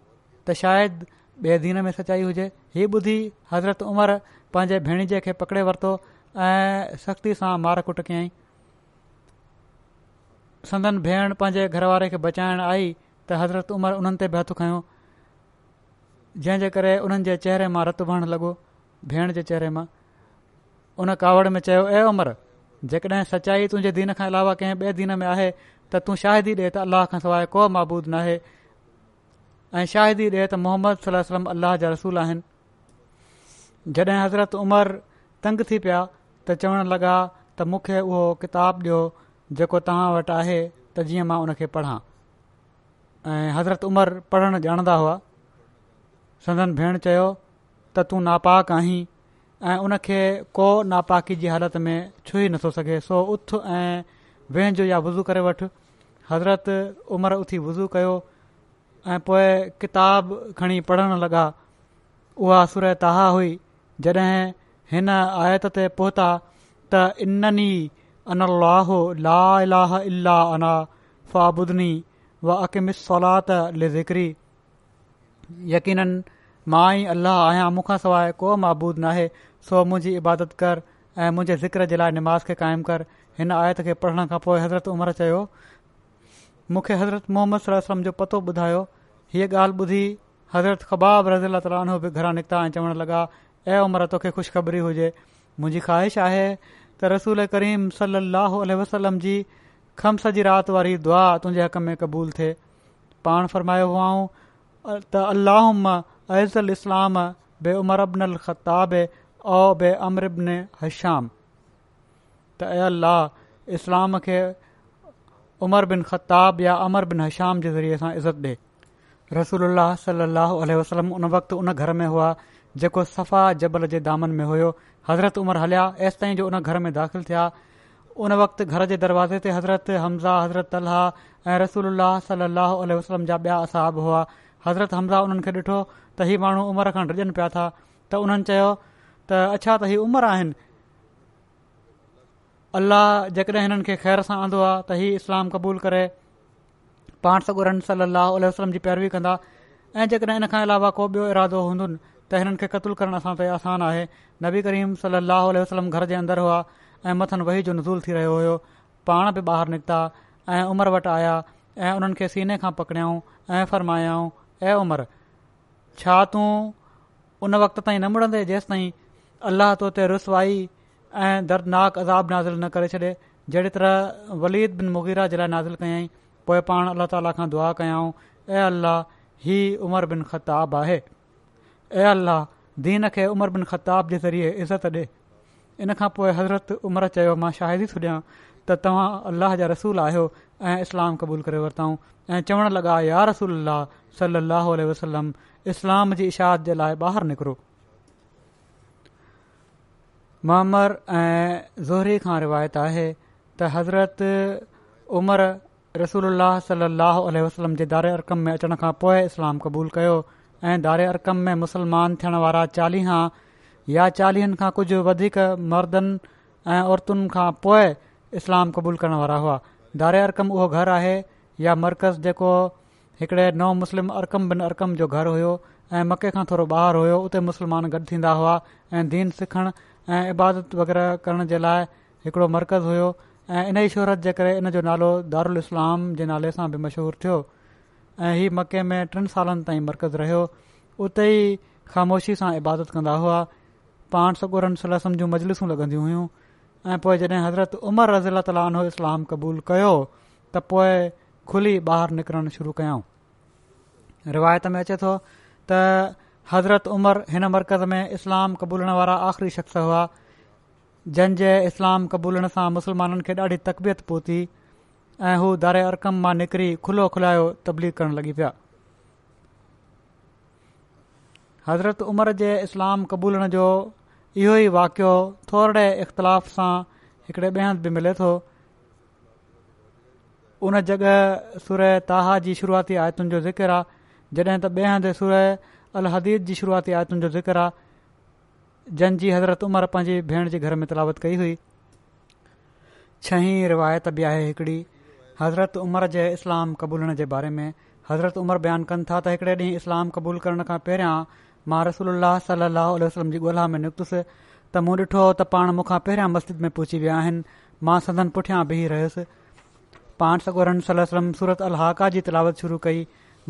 त शायदि ॿिए दिने में सचाई हुजे हीअ ॿुधी हज़रत उमिरि पंहिंजे भेण खे पकिड़े वरितो ऐं सख़्ती सां मार कुट कयई संदन भेण पंहिंजे घर खे बचाइण आई त हज़रत उमिरि हुननि ते बि हथु खयो जंहिं करे उन्हनि जे चहिरे मां रतु भरणु लॻो भेण जे चहिरे मां उन कावड़ में चयो ए उमर जेकॾहिं सचाई तुंहिंजे दीन खां अलावा कंहिं ॿिए दीन में आहे त तूं शाहिदी ॾे त अल्लाह खां सवाइ को महबूदु न आहे ऐं शाहिदी ॾे त मोहम्मद सलम वलम अल जा रसूल आहिनि जॾहिं हज़रत उमर तंग थी पिया त चवणु लॻा त मूंखे उहो किताब ॾियो जेको तव्हां वटि आहे त जीअं मां उन खे पढ़ां ऐं हज़रत उमर पढ़णु ॼाणदा हुआ संदन भेण चयो त तूं नापाक आहीं ऐं उन खे को नापाकी जी हालति में छुई नथो सघे सो उथ ऐं वेंजो या वुज़ू करे वठि हज़रत उमिरि उथी वुज़ू कयो ऐं पोइ किताब खणी पढ़णु लॻा उहा सुर तहा हुई जॾहिं हिन आयत ते पहुता त इननी अनलाह ला अलाह इला अना फाबुदनी व अकिमिस सौलात ले यक़ीननि मां ई अलाह आहियां मूंखा सवाइ को महबूदु नाहे सो मुंहिंजी इबादत कर ऐं मुंहिंजे ज़िकर जे लाइ नमाज़ खे क़ाइमु कर हिन आयत खे पढ़ण खां पोइ हज़रत उमिरि चयो मूंखे हज़रत मोहम्मद सलम जो पतो ॿुधायो हीअ ॻाल्हि ॿुधी हज़रत ख़बाब रज़ी तालो बि घरां निकिता ऐं चवणु लॻा ऐं उमिरि तोखे ख़ुश ख़बरी हुजे मुंहिंजी ख़्वाहिश आहे त रसूल करीम सलाहु अलसलम जी खम सॼी राति वारी दुआ तुंहिंजे हक़ में क़बूलु थिए पाण फरमायो हुआ त अलाहु अज़ुल इस्लाम बे उमर अबन अल ख़ताब औ बे अमरबन हश्याम त ए अल अलाह इस्लाम खे उमर बिन ख़ताब या अमर बिन हशाम जे ज़रिए सां इज़त ॾे रसूल सलाहु सल वसलम उन वक़्तु उन घर में हुआ जेको सफ़ा जबल जे दामन में हुयो हज़रत उमरि हलिया एसि ताईं जो उन घर में दाख़िल थिया उन वक़्तु घर जे दरवाज़े ते हज़रत हमज़ा हज़रत अलाह ऐं रसूल सलाहु वसलम जा ॿिया असाब हुआ हज़रत हमज़ा उन्हनि खे ॾिठो त हीउ माण्हू उमिरि खां डिॼनि पिया था त हुननि चयो त अच्छा त ही उमिरि आहिनि अलाह जेकॾहिं हिननि खे ख़ैर सां आंदो आहे त हीउ इस्लाम क़बूल करे पाण सां गुरनि सल अलाह उल्हम जी पैरवी कंदा ऐं जेकॾहिं इन खां अलावा को बियो इरादो हूंदियुनि त हिननि खे क़तूल करणु असां ते आहे नबी करीम सल वसलम घर जे अंदरि हुआ ऐं मथनि वही जो नज़ूल थी रहियो हो पाण बि ॿाहिरि निकिता ऐं उमिरि वटि आया ऐं उन्हनि खे सीने खां पकड़ियाऊं ऐं फ़र्मायाऊं ऐं उमर छा तूं उन वक़्त ताईं न मुड़ंदे जेसि ताईं अल्लाह तो ते रसवाई ऐं दर्दनाक अज़ाब नाज़िल न करे छॾे जहिड़ी तरह वलीद बिन मुगीरा जे लाइ नाज़िल कयाईं पोइ पाण अल्लाह ताला खां दुआ कयाऊं ऐं अल्लाह ही उमर बिन खताब आहे ऐं अल्लाह दीन खे उमर बिन ख़ताब जे ज़रिए इज़त ॾे इन खां पोइ हज़रत उमिरि चयो मां शाहिदी थो ॾियां त तव्हां अल्लाह जा रसूल आहियो ऐं इस्लाम क़बूल करे वरिताऊं ऐं चवणु लॻा या रसूल सलाहु उल वसलम इस्लाम जी इशाद जे लाइ ॿाहिरि निकिरो ममर ऐं ज़हरी खां रिवायत आहे त हज़रत उमर रसूल सलाहु वसलम जे दारे अरकम में अचण खां पोइ इस्लाम क़बूलु कयो ऐं दारे अरकम में मुस्लमान थियण वारा चालीह या चालीहनि खां कुझु वधीक मर्दनि ऐं औरतुनि खां पोइ इस्लाम क़बूलु करण वारा हुआ दारे अरकम उहो घर आहे या मर्कज़ जेको हिकिड़े नओं मुस्लिम अरकम बिन अरकम जो घर हुयो ऐं मके खां थोरो ॿाहिरि हुयो उते मुस्लमान गॾु थींदा हुआ ऐं दीन सिखणु ऐं इबादत वग़ैरह करण जे लाइ हिकिड़ो मर्कज़ हुयो ऐं इन ई शोहरत जे करे इन जो नालो दारुल इस्लाम जे नाले सां बि मशहूरु थियो ऐं इहे मके में टिनि सालनि ताईं मर्कज़ रहियो उते ई ख़ामोशी सां इबादत कंदा हुआ पाण सगुरनि सलाह जूं मजलिसूं लॻंदी हुयूं ऐं पोइ जॾहिं हज़रत उमर रज़ीला ताला इस्लाम क़बूल कयो त पोइ खुली ॿाहिरि निकिरणु शुरू कयऊं रिवायत में अचे थो त हज़रत उमर हिन मर्कज़ में इस्लाम क़बूलण वारा आख़िरी शख़्स हुआ जंहिंजे इस्लाम क़बूलण सां मुस्लमाननि खे ॾाढी तकबियत पहुती ऐं हू दारे अरकम मां निकिरी खुलियो खुलायो तब्दीली करणु लॻी पिया हज़रत उमर जे इस्लाम क़बूलण जो इहो ई वाकियो थोरे इख़्तिलाफ़ सां हिकड़े ॿिए हंधि बि मिले थो उन जगहि सुर तहा जी शुरूआती आयतुनि जो जिकर आहे जॾहिं त ॿिए हंधि सुर हदीद जी शुरुआती आयतुनि जो ज़िक्र आहे जंहिंजी हज़रत उमिरि पंहिंजी भेण जे घर में तलावत कई हुई छहीं रिवायत बि आहे हिकड़ी हज़रत उमिरि जे इस्लाम क़बूलण जे बारे में हज़रत उमर बयानु कनि था त हिकड़े ॾींहुं इस्लाम क़बूल करण खां पहिरियां मां रसूल सलाहु वसलम जी ॻोल्हा में निकितुसि त मूं ॾिठो त पाण मूंखां पहिरियां मस्जिद में पहुची विया आहिनि मां सदन पुठियां बीह रहियुसि पाण सगोरन सलम सूरत अलाह जी तिलावत शुरू कई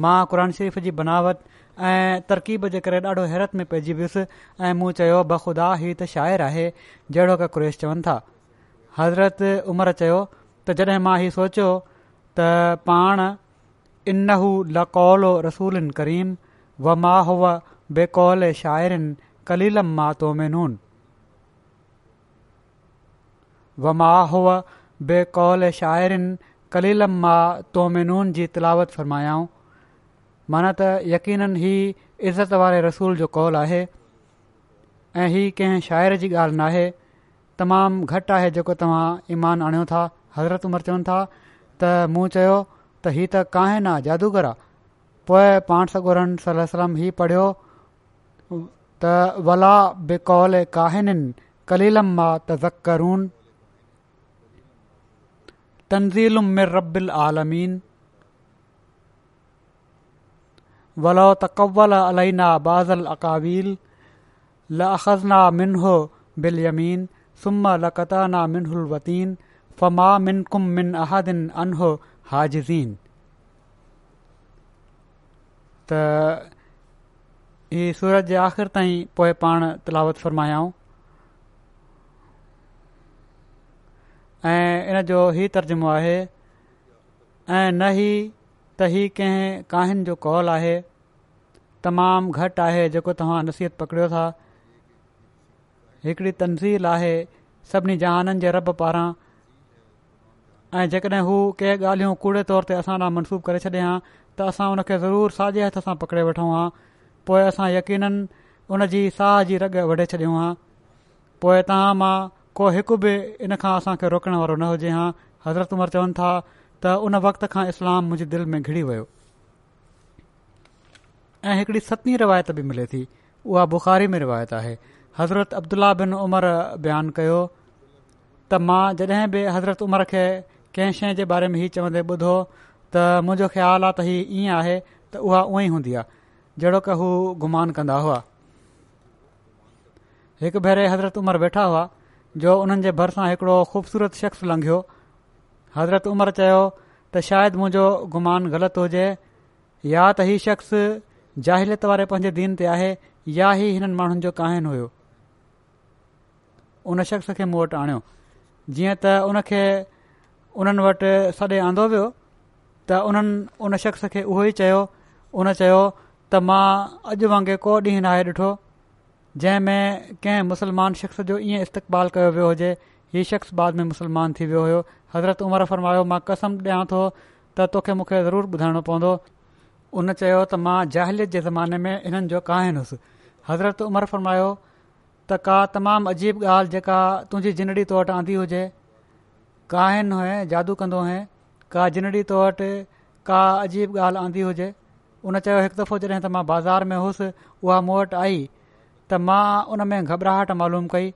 मां क़ुर शरीफ़ जी बनावत ऐं तरक़ीब जे करे ॾाढो हैरत में पइजी वियुसि ऐं मूं चयो बख़ुदा हीउ त शाइरु आहे जहिड़ो का क्रेश चवनि था हज़रत उमर चयो त जॾहिं मां हीउ सोचियो त पाण इनहू लकौलो रसूल करीम व माहू व बेकौल शाइरनि कलिलम मां तोमेनून व मां हुअ बेकौल शाइरिन कलीलम मां तोमेनून जी तिलावत फ़र्मायाऊं माना त यक़ीन ही इज़त वारे रसूल जो कौल आहे ऐं हीउ कंहिं शाइर जी ॻाल्हि न तमामु घटि आहे जेको तव्हां ईमान आणियो था हज़रत उमिरि चवनि था त मूं चयो त हीउ त काहि न जादूगर आहे पोइ पाण सलम ही पढ़ियो त वला बेकौल काहिननि कलीलम मां तज़करून तनज़ीलुम मिर रबिल आलमीन वलो तकवल अलना बाज़ल अकावील लखज़ना मिनहो बिल यमीन सुम लकताना मिनहुलवतीन फ़मा मिन कुम मिन अहदिन अनहो हाजिज़ीन त ही सूरत जे आख़िर ताईं पोएं पाण तलावत फ़रमायाऊं ऐं इन जो ही तर्जुमो आहे ऐं न ही त ही कंहिं काहिन जो कॉल आहे तमामु घटि आहे जेको तव्हां नसीहत पकड़ियो था तंज़ील आहे सभिनी जहाननि जे रब पारां ऐं जेकॾहिं हू के ॻाल्हियूं कूड़े तौर ते असां मनसूब करे छॾे हा त असां हुन खे ज़रूर साॼे हथ सां पकड़े वठूं हा पोइ असां यकीननि उन जी साह जी रॻ वढे छॾियो हा पोइ तव्हां मां को हिकु बि इन खां असांखे रोकण वारो न हुजे हां हज़रत उमर चवनि था त उन वक़्त खां इस्लाम मुंहिंजे दिलि में घिरी वियो ऐं हिकिड़ी सतमी रिवायत बि मिले थी उहा बुख़ारी में रिवायत आहे हज़रत अब्दुल्ला बिन उमर बयानु कयो त मां जॾहिं बि हज़रत उमर खे कंहिं शइ जे बारे में हीअ चवंदे ॿुधो त मुंहिंजो ख़्यालु आहे त हीअ ईअं आहे त उहा उअई हूंदी आहे जड़ो की हू गुमान कंदा हुआ एक भेरे हज़रत उमिरि वेठा हुआ जो उन्हनि भरसा भरिसां हिकड़ो ख़ूबसूरत शख़्स लंघियो हज़रत उमिरि चयो त शायदि मुंहिंजो गुमान ग़लति हुजे या त हीउ शख़्स जाहिलियत वारे पंहिंजे दीन ते आहे या ई हिननि माण्हुनि जो कहीन हुयो उन शख़्स खे मूं वटि आणियो जीअं त उनखे उन्हनि आंदो वियो त उन्हनि उन शख़्स खे उहो त मां अॼु वांगुरु को ॾींहुं न आहे ॾिठो जंहिंमें कंहिं मुस्लमान शख़्स जो ईअं इस्तक़बाल कयो वियो हुजे हीअ शख़्स बाद में मुसलमान थी वियो हुयो हज़रत उमर फ़र्मायो मां कसम ॾियां थो त तोखे मूंखे ज़रूरु ॿुधाइणो पवंदो उन चयो त मां जाहिलियत जे ज़माने में हिननि जो काहिनि हुयुसि हज़रत उमर फ़र्मायो त का तमामु अजीब ॻाल्हि जेका तुंहिंजी जिनड़ी तो वटि आंदी हुजे काहिन हुअ जादू कंदो हुय का जिनड़ी तो वटि का अजीब ॻाल्हि आंदी हुजे उन चयो हिकु दफ़ो जॾहिं त मां बाज़ारि में हुउसि उहा मूं वटि आई त मां उन में घबराहट मालूम कई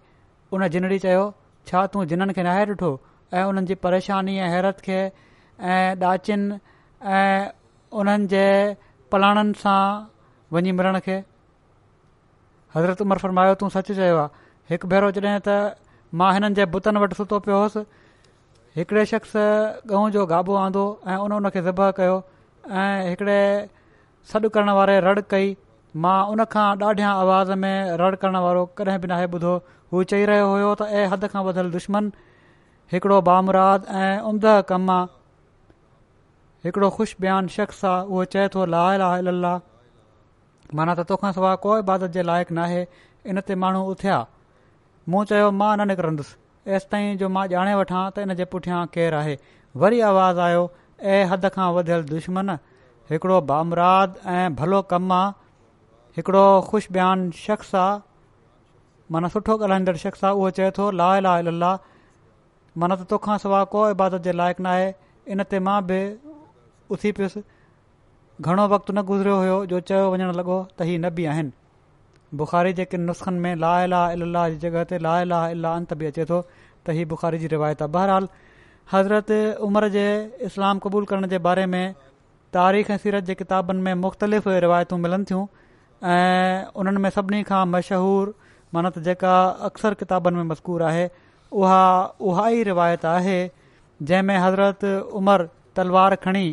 उन जिनड़ी चयो छा तूं जिननि खे नाहे ॾिठो ऐं उन्हनि जी परेशानी ऐं हैरत खे ऐं ॾाचिनि ऐं उन्हनि जे पलाणनि सां वञी मिरण खे हज़रत उमर फरमायो तूं सचु चयो आहे हिकु भेरो जॾहिं त मां हिननि जे बुतनि वटि सुतो पियो हुउसि हिकिड़े शख़्स गहुूं जो गाबो आंदो ऐं उन उन खे ज़ब कयो ऐं हिकिड़े सॾु करण वारे रड़ कई मां उनखां ॾाढियां आवाज़ में रड़ करण वारो कॾहिं बि नाहे ॿुधो हू चई रहियो हुयो त ऐं हद खां वधियल दुश्मन हिकिड़ो बामराद ऐं उमदह कम आहे हिकिड़ो ख़ुशिबियानु शख़्स आहे उहो चए थो ला ला लाह माना त तोखां सवाइ कोई इबादत जे लाइक़ु नाहे इन ते माण्हू उथिया मूं चयो मां न निकिरंदुसि ऐसि जो मां ॼाणे वठां त इन जे पुठियां केरु आहे वरी आवाज़ु आयो ऐं हद खां वधियल दुश्मन हिकिड़ो बामराद ऐं भलो कमु आहे हिकिड़ो ख़ुशिबियान शख़्स आहे माना सुठो ॻाल्हाईंदड़ शख़्स आहे उहो चए थो ला ला अलाह माना त तोखां सवाइ को इबादत जे लाइक़ु न आहे इन ते मां बि उथी पियुसि घणो वक़्तु न गुज़रियो हुयो जो चयो वञणु लॻो त हीअ न बि आहिनि बुख़ारी जेके नुस्ख़नि में ला ला लाइ जॻहि ते ला ला लाइला अंत बि अचे थो त हीउ बुख़ारी जी रिवायत आहे बहरहाल हज़रत उमिरि जे इस्लाम क़बूल करण जे बारे में तारीख़ ऐं सीरत जे किताबनि में मुख़्तलिफ़ रिवायतूं मिलनि थियूं ऐं उन्हनि में सभिनी खां मशहूरु माना त जेका अक्सर किताबनि में मज़कूर आहे उहा उहा ई रिवायत आहे जंहिंमें हज़रत उमरि तलवार खणी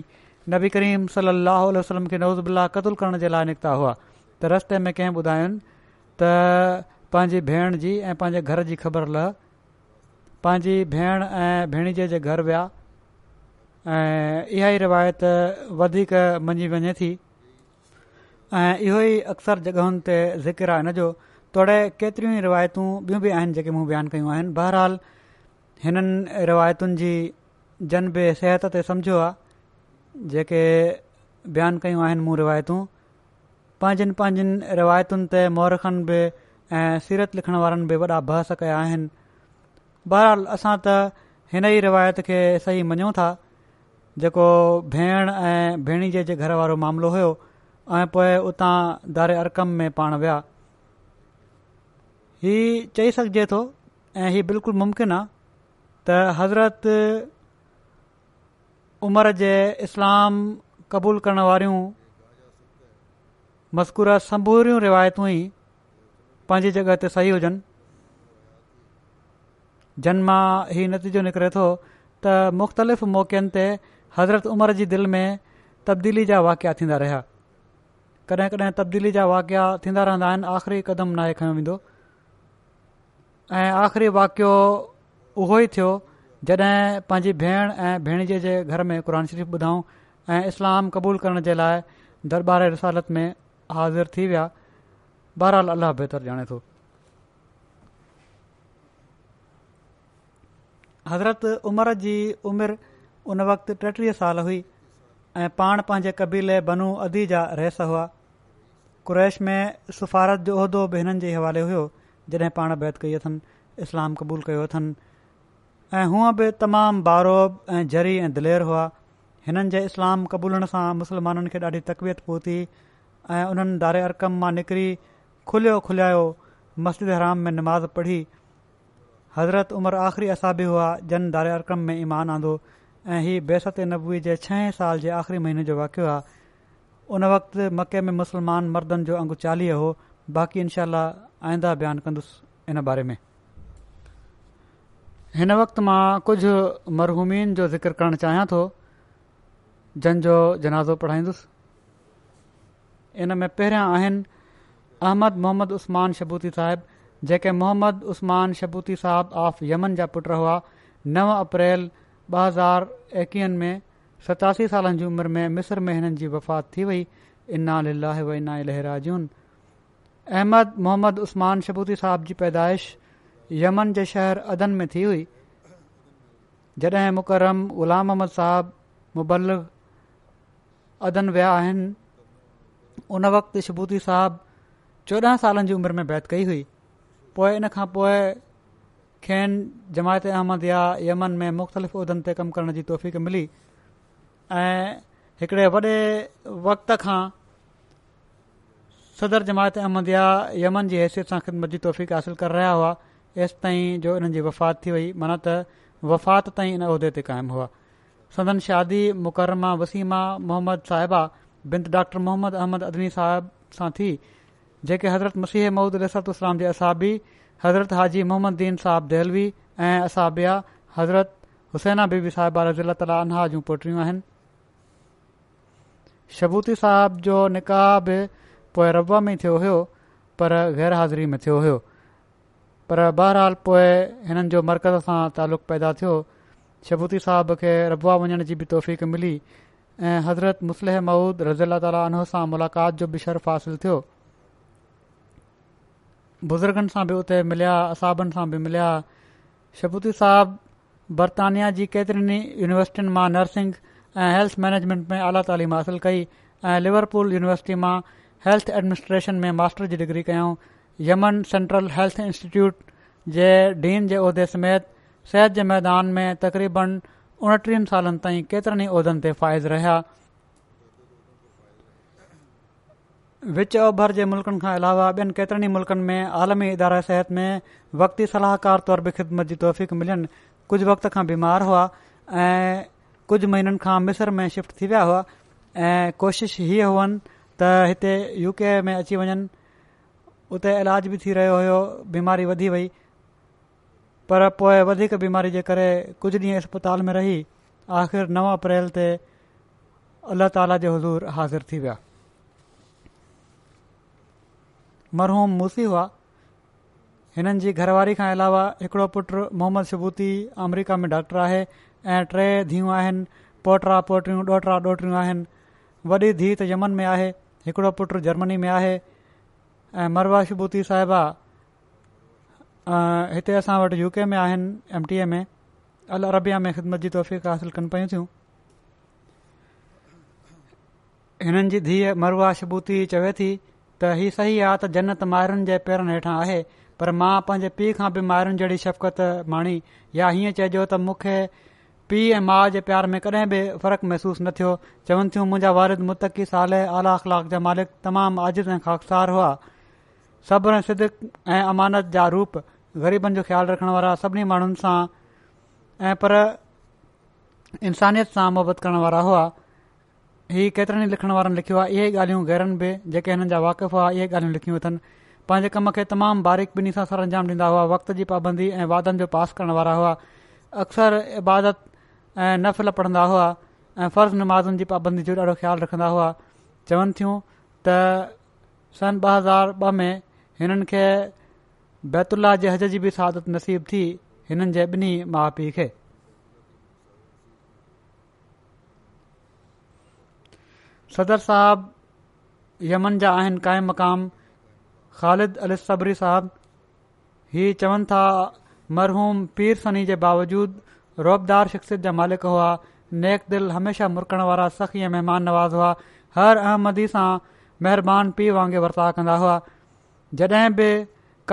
नबी करीम सलाहु वसलम खे नवज़ुबिला क़तल करण जे लाइ निकिता हुआ त रस्ते में कंहिं ॿुधायो त पंहिंजी भेण जी ऐं पंहिंजे घर जी ख़बर ल पंहिंजी भेण ऐं भेण जे जे घर विया ऐं इहा ई रिवायत वधीक मञी वञे थी ऐं अक्सर जॻहियुनि ते ज़िकर आहे हिन जो तोड़े केतिरियूं ई रिवायतूं ॿियूं बि आहिनि जेके मूं बयानु कयूं आहिनि बहरहाल हिननि रिवायतुनि जी जन बि सिहत ते सम्झो आहे जेके बयानु कयूं आहिनि मूं रिवायतूं पंहिंजनि पंहिंजनि रिवायतुनि ते महरखनि बि ऐं सीरत लिखण वारनि बि वॾा बहस कया आहिनि बहरहाल असां त हिन ई रिवायत खे सही मञूं था जेको भेण ऐं भेणी जे घर वारो मामिलो हुयो ऐं पोए उतां दारे अरकम में पाण विया हीउ चई सघिजे थो ऐं हीउ बिल्कुलु मुमकिन आहे त हज़रत उमिरि जे इस्लाम क़बूल करण वारियूं मस्कूर समूरियूं रिवायतूं ई पंहिंजी जॻहि ते सही हुजनि जन मां हीउ नतीजो निकिरे थो त मुख़्तलिफ़ मौक़नि ते हज़रत عمر जी दिलि में तब्दीली जा वाकिया थींदा रहिया कॾहिं कॾहिं तब्दीली जा वाकिआ थींदा रहंदा आहिनि आख़िरी कदम नाहे खयो वेंदो ऐं आख़िरी वाकियो उहो ई थियो जॾहिं पंहिंजी भेण ऐं भेण जी जे घर में क़ुर शरीफ़ ॿुधाऊं ऐं इस्लाम क़बूल करण जे लाइ दरबार रसालत में हाज़िर थी विया बहराल अलाह बहितर ॼाणे थो हज़रत जी उमिरि उन वक़्ति टेटीह साल हुई ऐं पाण पंहिंजे कबीले बनू अदी जा रहस हुआ कुरैश में सिफारत जो उहिदो बि हिननि जे हवाले हुयो जॾहिं पाण बैत कई अथनि इस्लाम क़बूल कयो अथनि ऐं हूअं बि तमामु बारोब ऐं जरी ऐं दिलेर हुआ हिननि जे इस्लाम क़बूलण सां मुस्लमाननि खे ॾाढी तकबियत पहुती ऐं उन्हनि दारे अरकम मां निकिरी खुलियो खुलियायो मस्जिद हराम में निमाज़ पढ़ी हज़रत उमरि आख़िरी असा बि हुआ जन दारे अरकम में ईमान आंदो ऐं हीउ बेसत नबवी जे छह साल जे आख़िरी महीने जो वाक़ियो आहे उन वक़्ति मके में मुस्लमान मर्दनि जो अंगु चालीह हो बाक़ी इनशाह आईंदा बयानु कंदुसि इन बारे में हिन वक़्तु मां कुझ मरहूमियुनि जो ज़िक्र करण चाहियां थो जंहिंजो जनाज़ो पढ़ाईंदुसि इन में पहिरियां आहिनि अहमद मोहम्मद उस्मान शबूती साहिब जेके मोहम्मद उस्मान शबूती साहिब ऑफ यमन जा पुट हुआ नव अप्रैल ॿ हज़ार एकवीहन में सतासी सालनि जी उमिरि में मिस्र महीननि जी वफ़ात थी वई इना लना इलहराजून अहमद मोहम्मद उस्मान शबूती साहिबु जी पैदाश यमन जे शहर अदन में थी हुई जॾहिं मुकरम ग़ुलाम अहमद साहिबु मुबल अदन विया आहिनि उन वक़्तु शबूदी साहिबु चोॾहं सालनि जी उमिरि में बैत कई हुई पोए इन खां पोइ खेन जमायत अहमद याह यमन में मुख़्तलिफ़ उहिदनि ते कमु करण जी तौफ़ीक़ मिली ऐं हिकड़े वॾे वक़्त खां सदर जमायत अहमद यमन जी हैसियत सां ख़िदमत जी तौफ़ीक़ हासिल करे रहिया हुआ एसि ताईं जो हिननि जी वफ़ात थी वई माना त वफ़ात ताईं इन उहिदे ते क़ाइमु हुआ सदन शादी मुकरमा वसीमा मोहम्मद साहिबा बिंद डॉक्टर मोहम्मद अहमद अदनी साहिब सां थी जेके हज़रत मसीह महूद रसरत इस्लाम जे असाबी हज़रत हाजी मोहम्मद दीन صاحب देहलवी ऐं असां حضرت हज़रत हुसैना बीबी साहिबा रज़ीला तालहा जूं पोटरियूं आहिनि शबूती साहिब जो निकाह पोए रब में थियो हुयो पर गैर हाज़िरी में थियो میں पर बहरहाल पोइ हिननि जो मरकज़ सां तालुक़ु पैदा थियो शबूती साहिब खे रबा वञण जी बि तौफ़क़ मिली ऐं हज़रत मुसलिह महूद रज़ी अला ताली सां मुलाक़ात जो बि शर्फ़ हासिल थियो बुज़ुर्गनि सां बि उते मिलिया असाबनि सां बि मिलिया शबूती साहब बर्तानिया जी केतरनि यूनिवर्सिटियुनि मां नर्सिंग ऐं हेल्थ मैनेजमेंट में आला तइलीम हासिल कई ऐं लिवरपूल यूनिवर्सिटी मां हेल्थ एडमिनिस्ट्रेशन में मास्टर जी डिग्री कयऊं यमन सेंट्रल हेल्थ इंस्टीट्यूट जे डीन जे उहिदे समेत सिहत जे मैदान में तक़रीबन उणटीह सालनि ताईं केतिरनि ई उहिदनि ते फ़ाइज़ रहिया विच ओभर जे मुल्कनि खां अलावा ॿियनि केतिरनि मुल्क़नि में आलमी इदारा सिहत में वक़्ती सलाहकार तौर बि ख़िदमत जी तौफ़ीक़ मिलनि कुझु वक़्त खां बीमार हुआ ऐं कुझु महीननि खां मिसर में शिफ्ट थी विया हुआ ऐं कोशिशि हीअ हुअनि त हिते यू में अची वञनि उते इलाज बि थी रहियो हुयो बीमारी वधी वई पर पोइ वधीक बीमारी जे करे कुझु ॾींहुं अस्पताल में रही आख़िर नव अप्रैल ते अल्ला ताला जे हज़ूर हाज़िर थी विया मरहूम मूसी हुआ हिननि जी घरवारी खां अलावा हिकिड़ो पुटु मोहम्मद शबुती अमेरिका में डॉक्टर आहे ऐं टे धीउ आहिनि पोटरा पोटियूं ॾोहटरा ॾोहटड़ियूं आहिनि वॾी धीउ त यमन में आहे हिकिड़ो पुटु जर्मनी में आहे ऐं मरवा शबुती साहिबा हिते असां वटि यू के में आहिनि एम टी ए में अल अरेबिया में ख़िदमत जी तौफ़ हासिल कनि पियूं थियूं हिननि जी मरवा चवे थी त इहा सही आहे त जन्नत मायरुनि जे पेरनि हेठां आहे पर मां पंहिंजे पीउ खां बि मायरनि जहिड़ी शफ़क़त माणी या हीअं चइजो त मूंखे पीउ ऐ माउ जे प्यार में कॾहिं बि फ़र्क़ु महसूस न थियो चवनि थियूं मुंहिंजा वारिद मुतक़ी स आला अख़लाक जा मालिक तमामु आज़िज़ ऐं ख़ाफ़ार हुआ सब्र सिद ऐं अमानत जा रूप ग़रीबनि जो ख़्यालु रखण वारा सभिनी माण्हुनि सां ऐं पर इंसानियत सां मुहबत करण वारा हुआ हीउ केतिरनि ई लिखण वारनि लिखियो आहे इहे ॻाल्हियूं गहिरनि में जेके हिननि जा वाक़िफ़ इहे ॻाल्हियूं लिखियूं अथनि पंहिंजे कम खे तमामु बारीक़ बिनी सां सर अंजाम ॾींदा हुआ वक़्त जी पाबंदी ऐं वादनि जो पास करण वारा हुआ अक्सर इबादत ऐं नफ़िल पढ़ंदा हुआ ऐं फर्ज़ नमाज़ुनि जी पाबंदी जो ॾाढो ख़्यालु रखंदा हुआ चवनि थियूं त सन ॿ हज़ार ॿ में हिननि खे बैतुल्ला जे हज जी बि सादत नसीब थी हिननि जे ॿिनी माउ पीउ खे सदर साहब यमन जा आहिनि क़ाइमु मक़ाम ख़ालिद सबरी साहब ही चवनि था मरहूम पीर सनी जे बावजूद रौबदार शख़्सियत जा मालिक हुआ नेक दिल हमेशा मुरकण वारा सख़ी या महिमान नवाज़ हुआ हर अहमदी सां महिरबानी पीउ वांगुरु वरता कंदा हुआ जॾहिं बि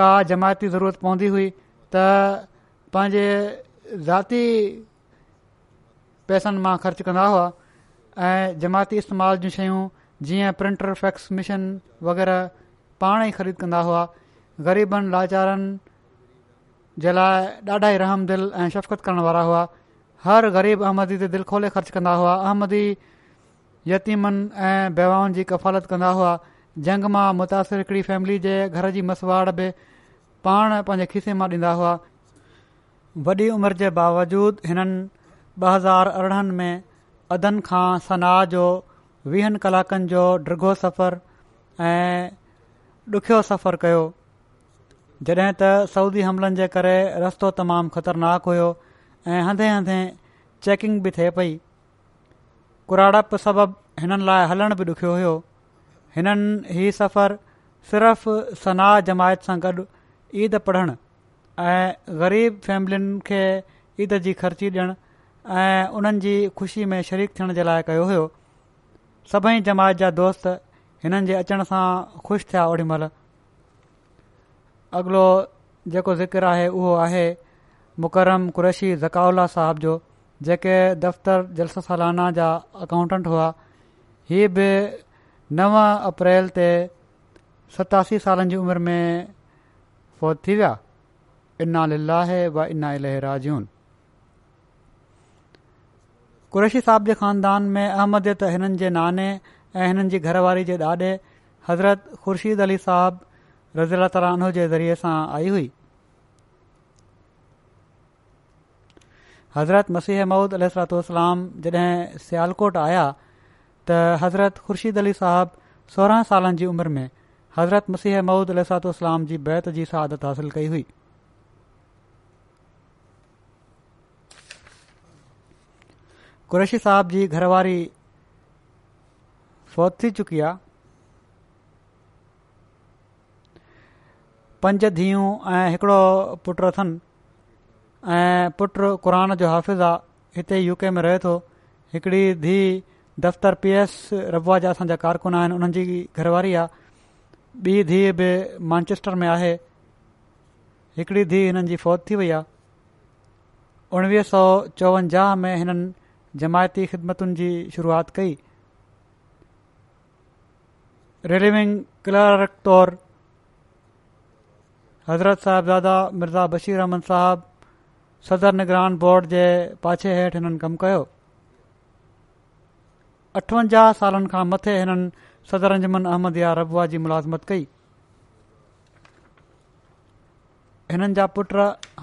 का जमायती ज़रूरत पवंदी हुई त पंहिंजे ज़ाती पैसनि मां ख़र्चु कंदा हुआ ऐं जमाती इस्तेमाल जूं शयूं जीअं प्रिंटर फैक्स मिशन वग़ैरह पाण ई ख़रीद कंदा हुआ ग़रीबनि लाचारनि जे लाइ ॾाढा ई दिल ऐं शफ़क़त करण वारा हुआ हर ग़रीब अहमदी ते दिलि खोले ख़र्च कंदा हुआ अहमदी यतीमनि ऐं वेवाउनि जी कफ़ालत कंदा हुआ जंग मां मुतासिर हिकड़ी फैमिली जे घर जी मसवाड़ बि पाण पंहिंजे खीसे मां ॾींदा हुआ वॾी उमिरि जे बावजूद हिननि ॿ हज़ार अरिड़हनि में अदन खां सनाह जो वीहनि कलाकनि जो डिघो सफ़र ऐं ॾुख्यो सफ़र कयो जॾहिं त सऊदी हमलनि जे करे रस्तो तमामु ख़तरनाक हुयो ऐं हंदे हंधे चेकिंग बि थिए पई कुराड़प सबब हिननि लाइ हलण बि ॾुखियो हुयो हिननि हीउ सफ़र सिर्फ़ु सनाह जमायत सां गॾु ईद पढ़णु ऐं ग़रीब फैमिलियुनि खे ईद जी ख़र्ची ॾियणु ऐं उन्हनि जी ख़ुशी में शरीक थियण जे लाइ कयो हुयो सभई जमायत जा दोस्त हिननि जे अचण सां ख़ुशि थिया ओॾी महिल अॻिलो जेको ज़िक्र आहे उहो आहे मुकरम क़ुरशी ज़काउला साहब जो जेके दफ़्तर जलस सालाना जा अकाउंटेंट हुआ हीअ बि नव अप्रैल ते सतासी साल जी उमिरि में फौत थी विया इना लाहे इना इलाजून कुरैशी साहब जे ख़ानदान में अहमदियत हिननि जे नाने ऐं हिननि जी घरवारी जे ॾाॾे हज़रत ख़ुर्शीद अली साहिब रज़ीला तालानो जे ज़रिए सां आई हुई हज़रत मसीह महूद अल सलातलाम जॾहिं सियालकोट आया त हज़रत ख़ुर्शीद अली साहब सोरहं सालनि जी उमिरि में हज़रत मसीह महूद अल सलातोसलाम जी बैत जी शहादत हासिल कई हुई कुरैशी साहब जी घरवारी फौत थी चुकी आहे पंज धीअ ऐं हिकिड़ो पुटु अथनि पुट क़ुरान जो हाफ़िज़ आहे हिते यूके में रहे थो हिकिड़ी धीउ दफ़्तरु पी एस रबुआ रब्वाजा असांजा कारकुन आहिनि हुननि जी घरवारी आहे ॿी धीउ बि मानचेस्टर में आहे हिकिड़ी धीउ हिननि जी फौत थी वई आहे उणिवीह सौ चोवंजाह में हिननि जमायती ख़िदमतुनि जी शुरूआति कई रिलीविंग क्लर्क तौरु हज़रत साहिबज़ादा मिर्ज़ा बशीर अहमद साहिबु सदर निगरान बोर्ड जे पाछे हेठि हिननि कमु कयो अठवंजाह सालनि खां मथे हिननि सदर रजमन अहमद या रबूआ जी मुलाज़मत कई हिननि जा पुट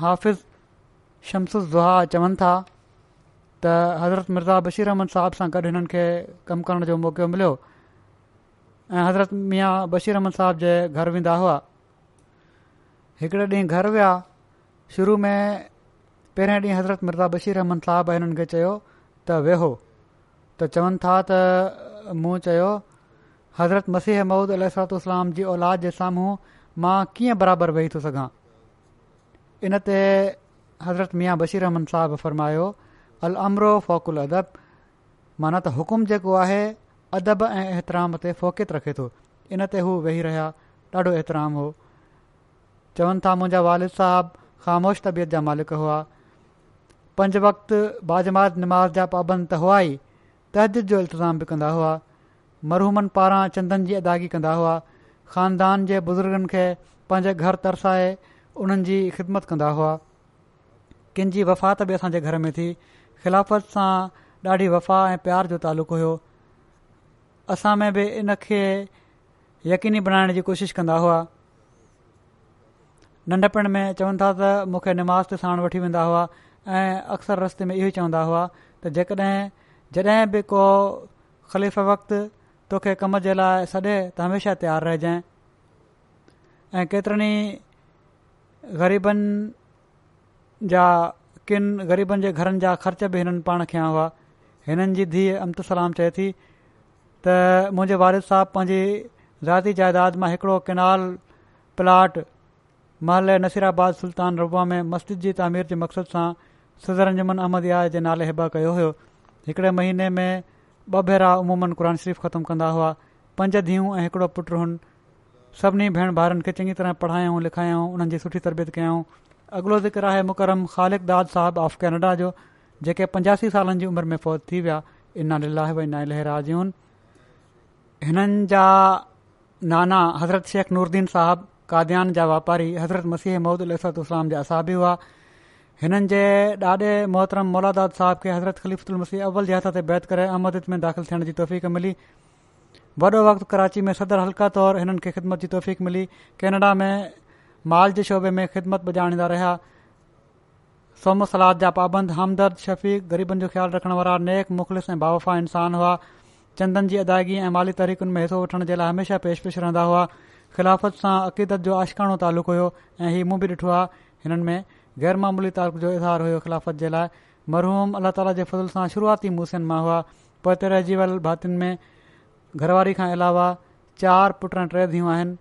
हाफिज़ शमसू चवनि था त हज़रत मिर्ज़ा बशीर अहमद साहिब सां गॾु हिननि खे कमु करण जो मौको मिलियो ऐं हज़रत मिया बशीर अहमद साहिब जे घर वेंदा हुआ हिकिड़े ॾींहुं घर विया शुरू में पहिरें ॾींहुं हज़रत मिर्ज़ा बशीर अहमद साहिब हिननि खे चयो त वेहो त चवनि था त मूं चयो हज़रत मसीह ममूद अलतलाम जी औलाद जे साम्हूं मां कीअं बराबरि वेही थो सघां इन ते हज़रत मिया बशीर अहमद साहिब फरमायो अलमरोह फोक उल अदब माना त हुकुम जेको आहे अदब ऐं एतराम ते फोकित रखे थो इन ते हू वेही रहिया ॾाढो एतिराम हो चवनि था मुंहिंजा वालिद साहिब ख़ामोश तबियत जा मालिक हुआ पंज वक़्तु बाजमात निमाज़ जा पाबंद त हुआ ई तहदीद जो इल्तिज़ाम बि कंदा हुआ मरहूमनि पारां चंदन जी अदागी कंदा हुआ ख़ानदान जे बुजुर्गनि खे पंहिंजे घर तरसाए उन्हनि जी ख़िदमत कंदा हुआ कंहिंजी वफ़ात बि असांजे घर में थी ख़िलाफ़त सां ॾाढी वफ़ा ऐं प्यार जो तालुक़ु हुओ असां में बि इनखे यक़ीनी बनाइण जी कोशिशि कंदा हुआ नंढपण में चवनि था त मूंखे निमाज़ ते साण वठी वेंदा हुआ ऐं अक्सर रस्ते में इहो ई चवंदा हुआ त जेकॾहिं जॾहिं बि को ख़लीफ़ वक़्त तोखे कम जे लाइ सॾे त हमेशा तयारु रहिजांइ ऐं केतिरनि ई ग़रीबनि जा मिसकिन ग़रीबनि जे घरनि जा ख़र्च बि हिननि पाण खे हुआ हिननि जी धीअ अमत सलाम चए थी त मुंहिंजे वारद साहब पंहिंजी ज़ाती जाइदाद मां हिकिड़ो केनाल प्लाट महल नसीराबाद सुल्तान रबा में मस्जिद जी तामीर जे मक़सद सां सदर अहमद अहमदयाह जे नाले हिबा कयो हुयो हिकिड़े महीने में ब भेरा उमूमन क़ुर शरीफ़ ख़तमु कंदा हुआ पंज धीअ ऐं हिकिड़ो पुटु हुन सभिनी भेण भाउरनि खे चङी तरह पढ़ायूं लिखायूं हुननि जी सुठी तरबियत कयाऊं अॻिलो ज़िक्र आहे मुरम ख़ालिक़ाद साहब ऑफ कैनेडा जो जेके पंजासी सालनि जी उमिरि में फ़ौज थी विया इनाजून हिननि जा नाना हज़रत शेख नूरदीन साहब काद्यान जा वापारी हज़रत मसीह महमदल इस्स इस्लाम जा असाबी हुआ हिननि जे ॾाॾे मुहतरम मौलादाद साहिब खे हज़रत ख़लीफ़ल मसीह अवल जे हथ ते बैद करे अमदत में दाख़िल थियण जी तौफ़क़ु मिली वॾो वक़्तु कराची में सदर हल्का तौरु हिननि खे ख़िदमत जी तौफ़ीक़ मिली केनेडा में माल जे शोबे में ख़िदमत बजाणींदा रहिया सोम सलाद जा पाबंद हमदर्द शफ़ीक़ ग़रीबनि जो ख़्यालु रखण वारा नेक मुखलिस ऐं बावफ़ा इंसान हुआ चंदन जी अदायगी ऐं माली तरीक़ुनि में हिसो वठण जे लाइ हमेशह पेश पेश रहंदा हुआ ख़िलाफ़त सां अक़ीदत जो आशकाणो तालुक़ु हुयो ऐं इहो मूं बि ॾिठो आहे हिननि में ग़ैर मामूली तालक जो इज़हार हुयो ख़िलाफ़त जे लाइ मरहूम अलाह ताला जे फज़ल सां शुरूआती मूसियुनि मां हुआ पोइ त रहिजी वियल भातियुनि में घरवारी खां अलावा चार पुट टे थियूं आहिनि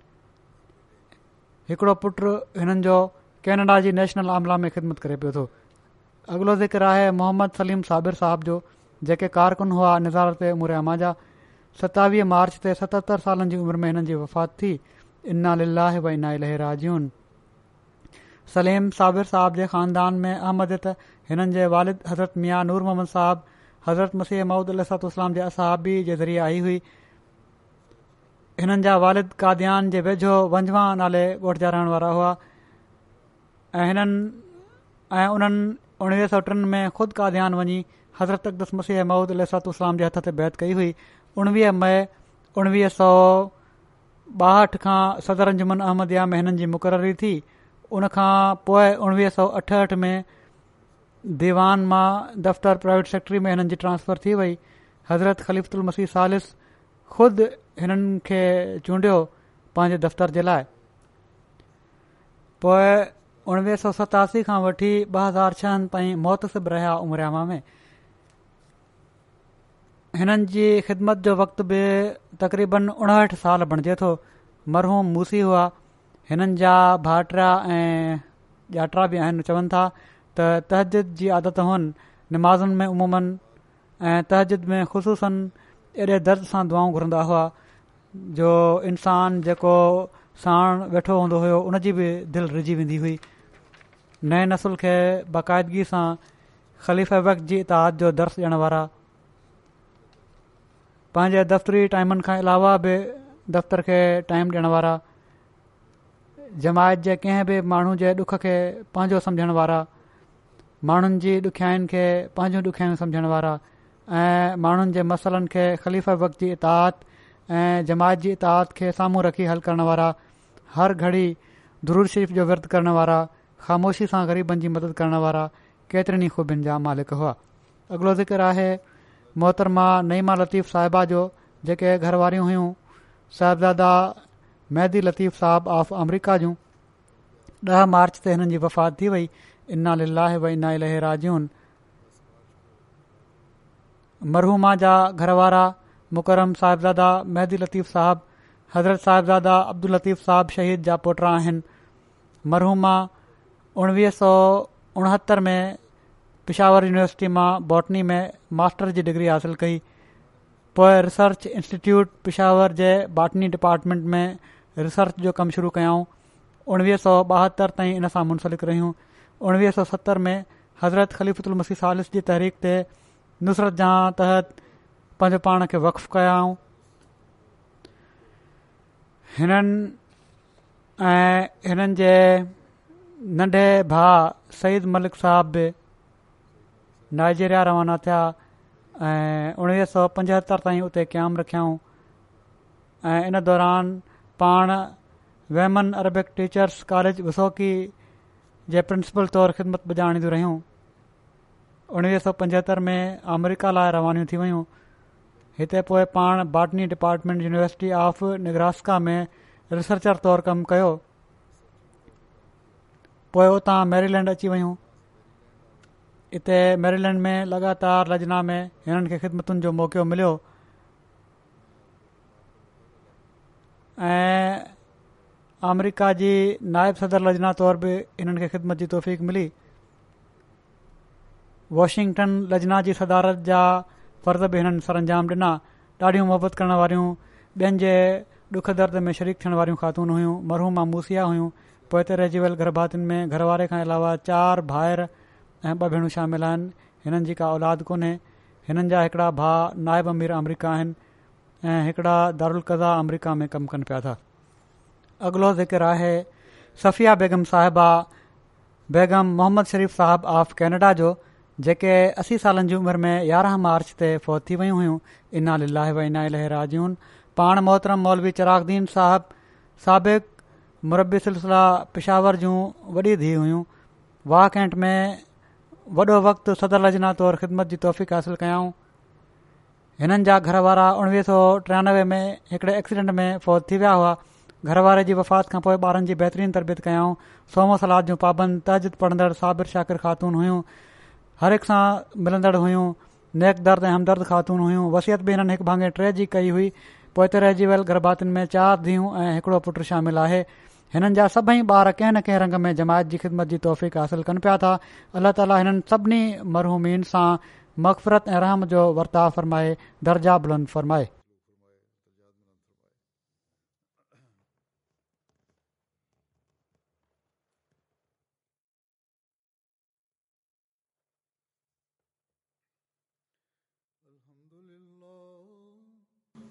हिकिड़ो पुटु हिननि जो कैनेडा जी नेशनल आमला में ख़िदमत करे पियो थो अॻिलो ज़िक्र आहे मोहम्मद सलीम साबिर साहब जो जेके कारकुन हुआ निज़ारत उमिरि जा सतावीह मार्च ते सतहतरि सालनि जी उमिरि में हिननि जी वफ़ात थी इना ला लेरा जून सलीम साबिर साहब जे ख़ानदान में अहमदत हिननि जे वालिद हज़रत मिया नूर मोहम्मद साहब हज़रत मसीह महूद इस्लाम जे असहाबी जे ज़रिए आई हुई हिननि जा वालिद कादयान जे वेझो वंझवा नाले ॻोठ जा रहण वारा हुआ ऐं हिननि ऐं उन्हनि उणिवीह सौ टिनि में ख़ुदि कादयान वञी हज़रत अक़दस मसीह महूद अलहस्ातलाम जे हथ ते बैत कई हुई उणिवीह मई उणिवीह सौ ॿाहठि खां सदर अंजुमन अहमदयाह में हिननि जी मुक़ररी थी उनखां पोइ उणिवीह सौ अठहठि में दीवान मां दफ़्तर प्राइवेट सेक्टरी में हिननि जी ट्रांसफर थी वई हज़रत ख़लीफ़ुल मसीह सालिस ख़ुदि हिननि खे चूंडियो पंहिंजे दफ़्तर जे लाइ पोए उणिवीह सौ सतासी खां वठी ॿ हज़ार छहनि ताईं मुहतसिबु रहिया उमरियावा में हिननि जी ख़िदमत जो वक़्ति बि तक़रीबन उणहठि साल बणिजे थो मरहूम मूसी हुआ हिननि जा भाइटर ऐं ॼातिरा बि आहिनि चवनि था त तहजीद जी आदतुनि निमाज़ुनि में उमूमनि ऐं तहज़िद में ख़ुशूसनि ऐॾे दर्द सां दुआऊं घुरंदा हुआ जो इंसान जेको साण वेठो हूंदो हुयो उन जी बि दिलि रिझी वेंदी हुई नए नसुल खे बाक़ाइदगी सां ख़लीफ़े वक़्त जी इताद जो दर्स ॾियणु वारा पंहिंजे दफ़्तरी टाइमनि खां अलावा बि दफ़्तर खे टाइम ॾियणु वारा जमायत जे कंहिं बि माण्हू जे डुख खे पंहिंजो समुझण वारा माण्हुनि जी ॾुखियाईन खे पंहिंजो ॾुखियाईं सम्झण वारा ऐं माण्हुनि जे मसलनि खे ख़लीफ़ ऐं जमायत जी इताद खे साम्हूं रखी हल करण वारा हर घड़ी दुरु शरीफ़ जो विर्तु करण वारा ख़ामोशी सां ग़रीबनि जी मदद करण वारा केतिरनि ई ख़ूबियुनि जा मालिक हुआ अॻिलो ज़िकर आहे मोहतरमा नईमा लतीफ़ साहिबा जो जेके घर वारियूं हुयूं साहिबादा मेहदी लतीफ़ साहिब ऑफ अमरिका जूं ॾह मार्च ते हिननि जी वफ़ात थी वई इना लीलाहे वना इलहे राजियूं मरहूमा जा मुकरम साहिबज़ादा महदी लतीफ़ साहब हज़रत साहिबज़ादा अब्दुल लतीफ़ साहब शहीद जा पुट आहिनि मरहूमा उणिवीह सौ उणहतरि में पिशावर यूनिवर्सिटी मां बॉटनी में मास्टर जी डिग्री हासिल कई पोइ रिसर्च इंस्टीट्यूट पिशावर जे बॉटनी डिपार्टमेंट में रिसर्च जो कमु शुरू कयाऊं उणिवीह सौ ॿाहतरि ताईं इन सां मुंसलिक रहियूं उणिवीह सौ सतरि में हज़रत ख़लीफ़ुल मसीह सालिस जी तहरीक ते नुसरत जहां तहत पंहिंजो पाण खे वक्फ़ु कयाऊं हिननि ऐं हिननि जे नंढे भा सईद मलिक साहब बि नाइजेरिया रवाना थिया ऐं उणिवीह सौ पंजहतरि ताईं उते क़याम रखियाऊं ऐं इन दौरान पाण वेमन अरबिक टीचर्स कॉलेज वसोकी जे प्रिंसिपल तौरु ख़िदमत ॿुॼाणी रहियूं उणिवीह सौ पंजहतरि में अमरीका लाइ रवानी थी वियूं हिते पोइ पाण botany department university of Nebraska में रिसर्चर तौरु कमु कयो पोइ हुतां मैरिलैंड अची वियूं हिते मैरिलैंड में लॻातार लजना में हिननि खे ख़िदमतुनि जो मौक़ो मिलियो ऐं अमरिका जी नाइबु सदर लजना तौर बि हिननि खे ख़िदमत जी तौफ़ मिली वॉशिंगटन लजना जी सदारत जा फ़र्ज़ बि हिननि सर अंजाम ॾिना ॾाढियूं मुहबत करण वारियूं ॿियनि जे ॾुख दर्द में शरीक थियण वारियूं ख़ातून हुयूं मरहूमा मूसिया हुयूं पोइ त रहिजी वियल गरभातियुनि में घर वारे खां अलावा चारि भाइर ऐं ॿ भेणूं शामिल आहिनि हिननि जी का औलाद कोन्हे हिननि जा हिकिड़ा भाउ नाइब अमीर अमेरिका आहिनि ऐं हिकिड़ा दारूलकज़ा अमरीका में कमु कनि पिया था अॻिलो ज़िक्र आहे सफ़िया बेगम साहिबा बेगम मोहम्मद शरीफ़ ऑफ कैनेडा जो जेके असी सालनि जी उमिरि में यारहं मार्च ते फ़ौत थी वयूं हुयूं इनाल वना अला राजून पाण मोहतरम मौलवी चिरागदीन साहिब साबिक़ मुरबी सिलसिला पिशावर जूं वॾी धीउ हुयूं वाह कैंट में वॾो वक़्तु सदर रजना तौरु ख़िदमत जी हासिल कयाऊं हिननि जा घर वारा उणिवीह सौ टियानवे में हिकड़े एक्सीडेंट में फौत थी विया हुआ घर वारे जी वफ़ात खां पोइ ॿारनि जी बहितरीन तरबियत कयाऊं सोमो सलाद जूं पाबंद तहज़िद पढ़ंदड़ साबिर शाकिर ख़ातून हुयूं हर हिकु सां मिलंदड़ हुयूं नेकदर्द ऐं हमदर्द ख़ातून हुयूं वसियत बि हिननि हिकु भाङे ट्रे जी कई हुई पोए ते रहिजी वियल गरबातियुनि में चार धीअ ऐं हिकड़ो पुटु शामिल आहे हिननि जा सभई ॿार कंहिं न कंहिं रंग में जमायत जी ख़िदमत जी तौफ़ीक़ हासिल कनि पिया था अलाह ताला हिननि सभिनी मरहूमीन सां मक़फ़रत ऐं रहम जो वर्ताव फ़रमाए दर्जा बुलंद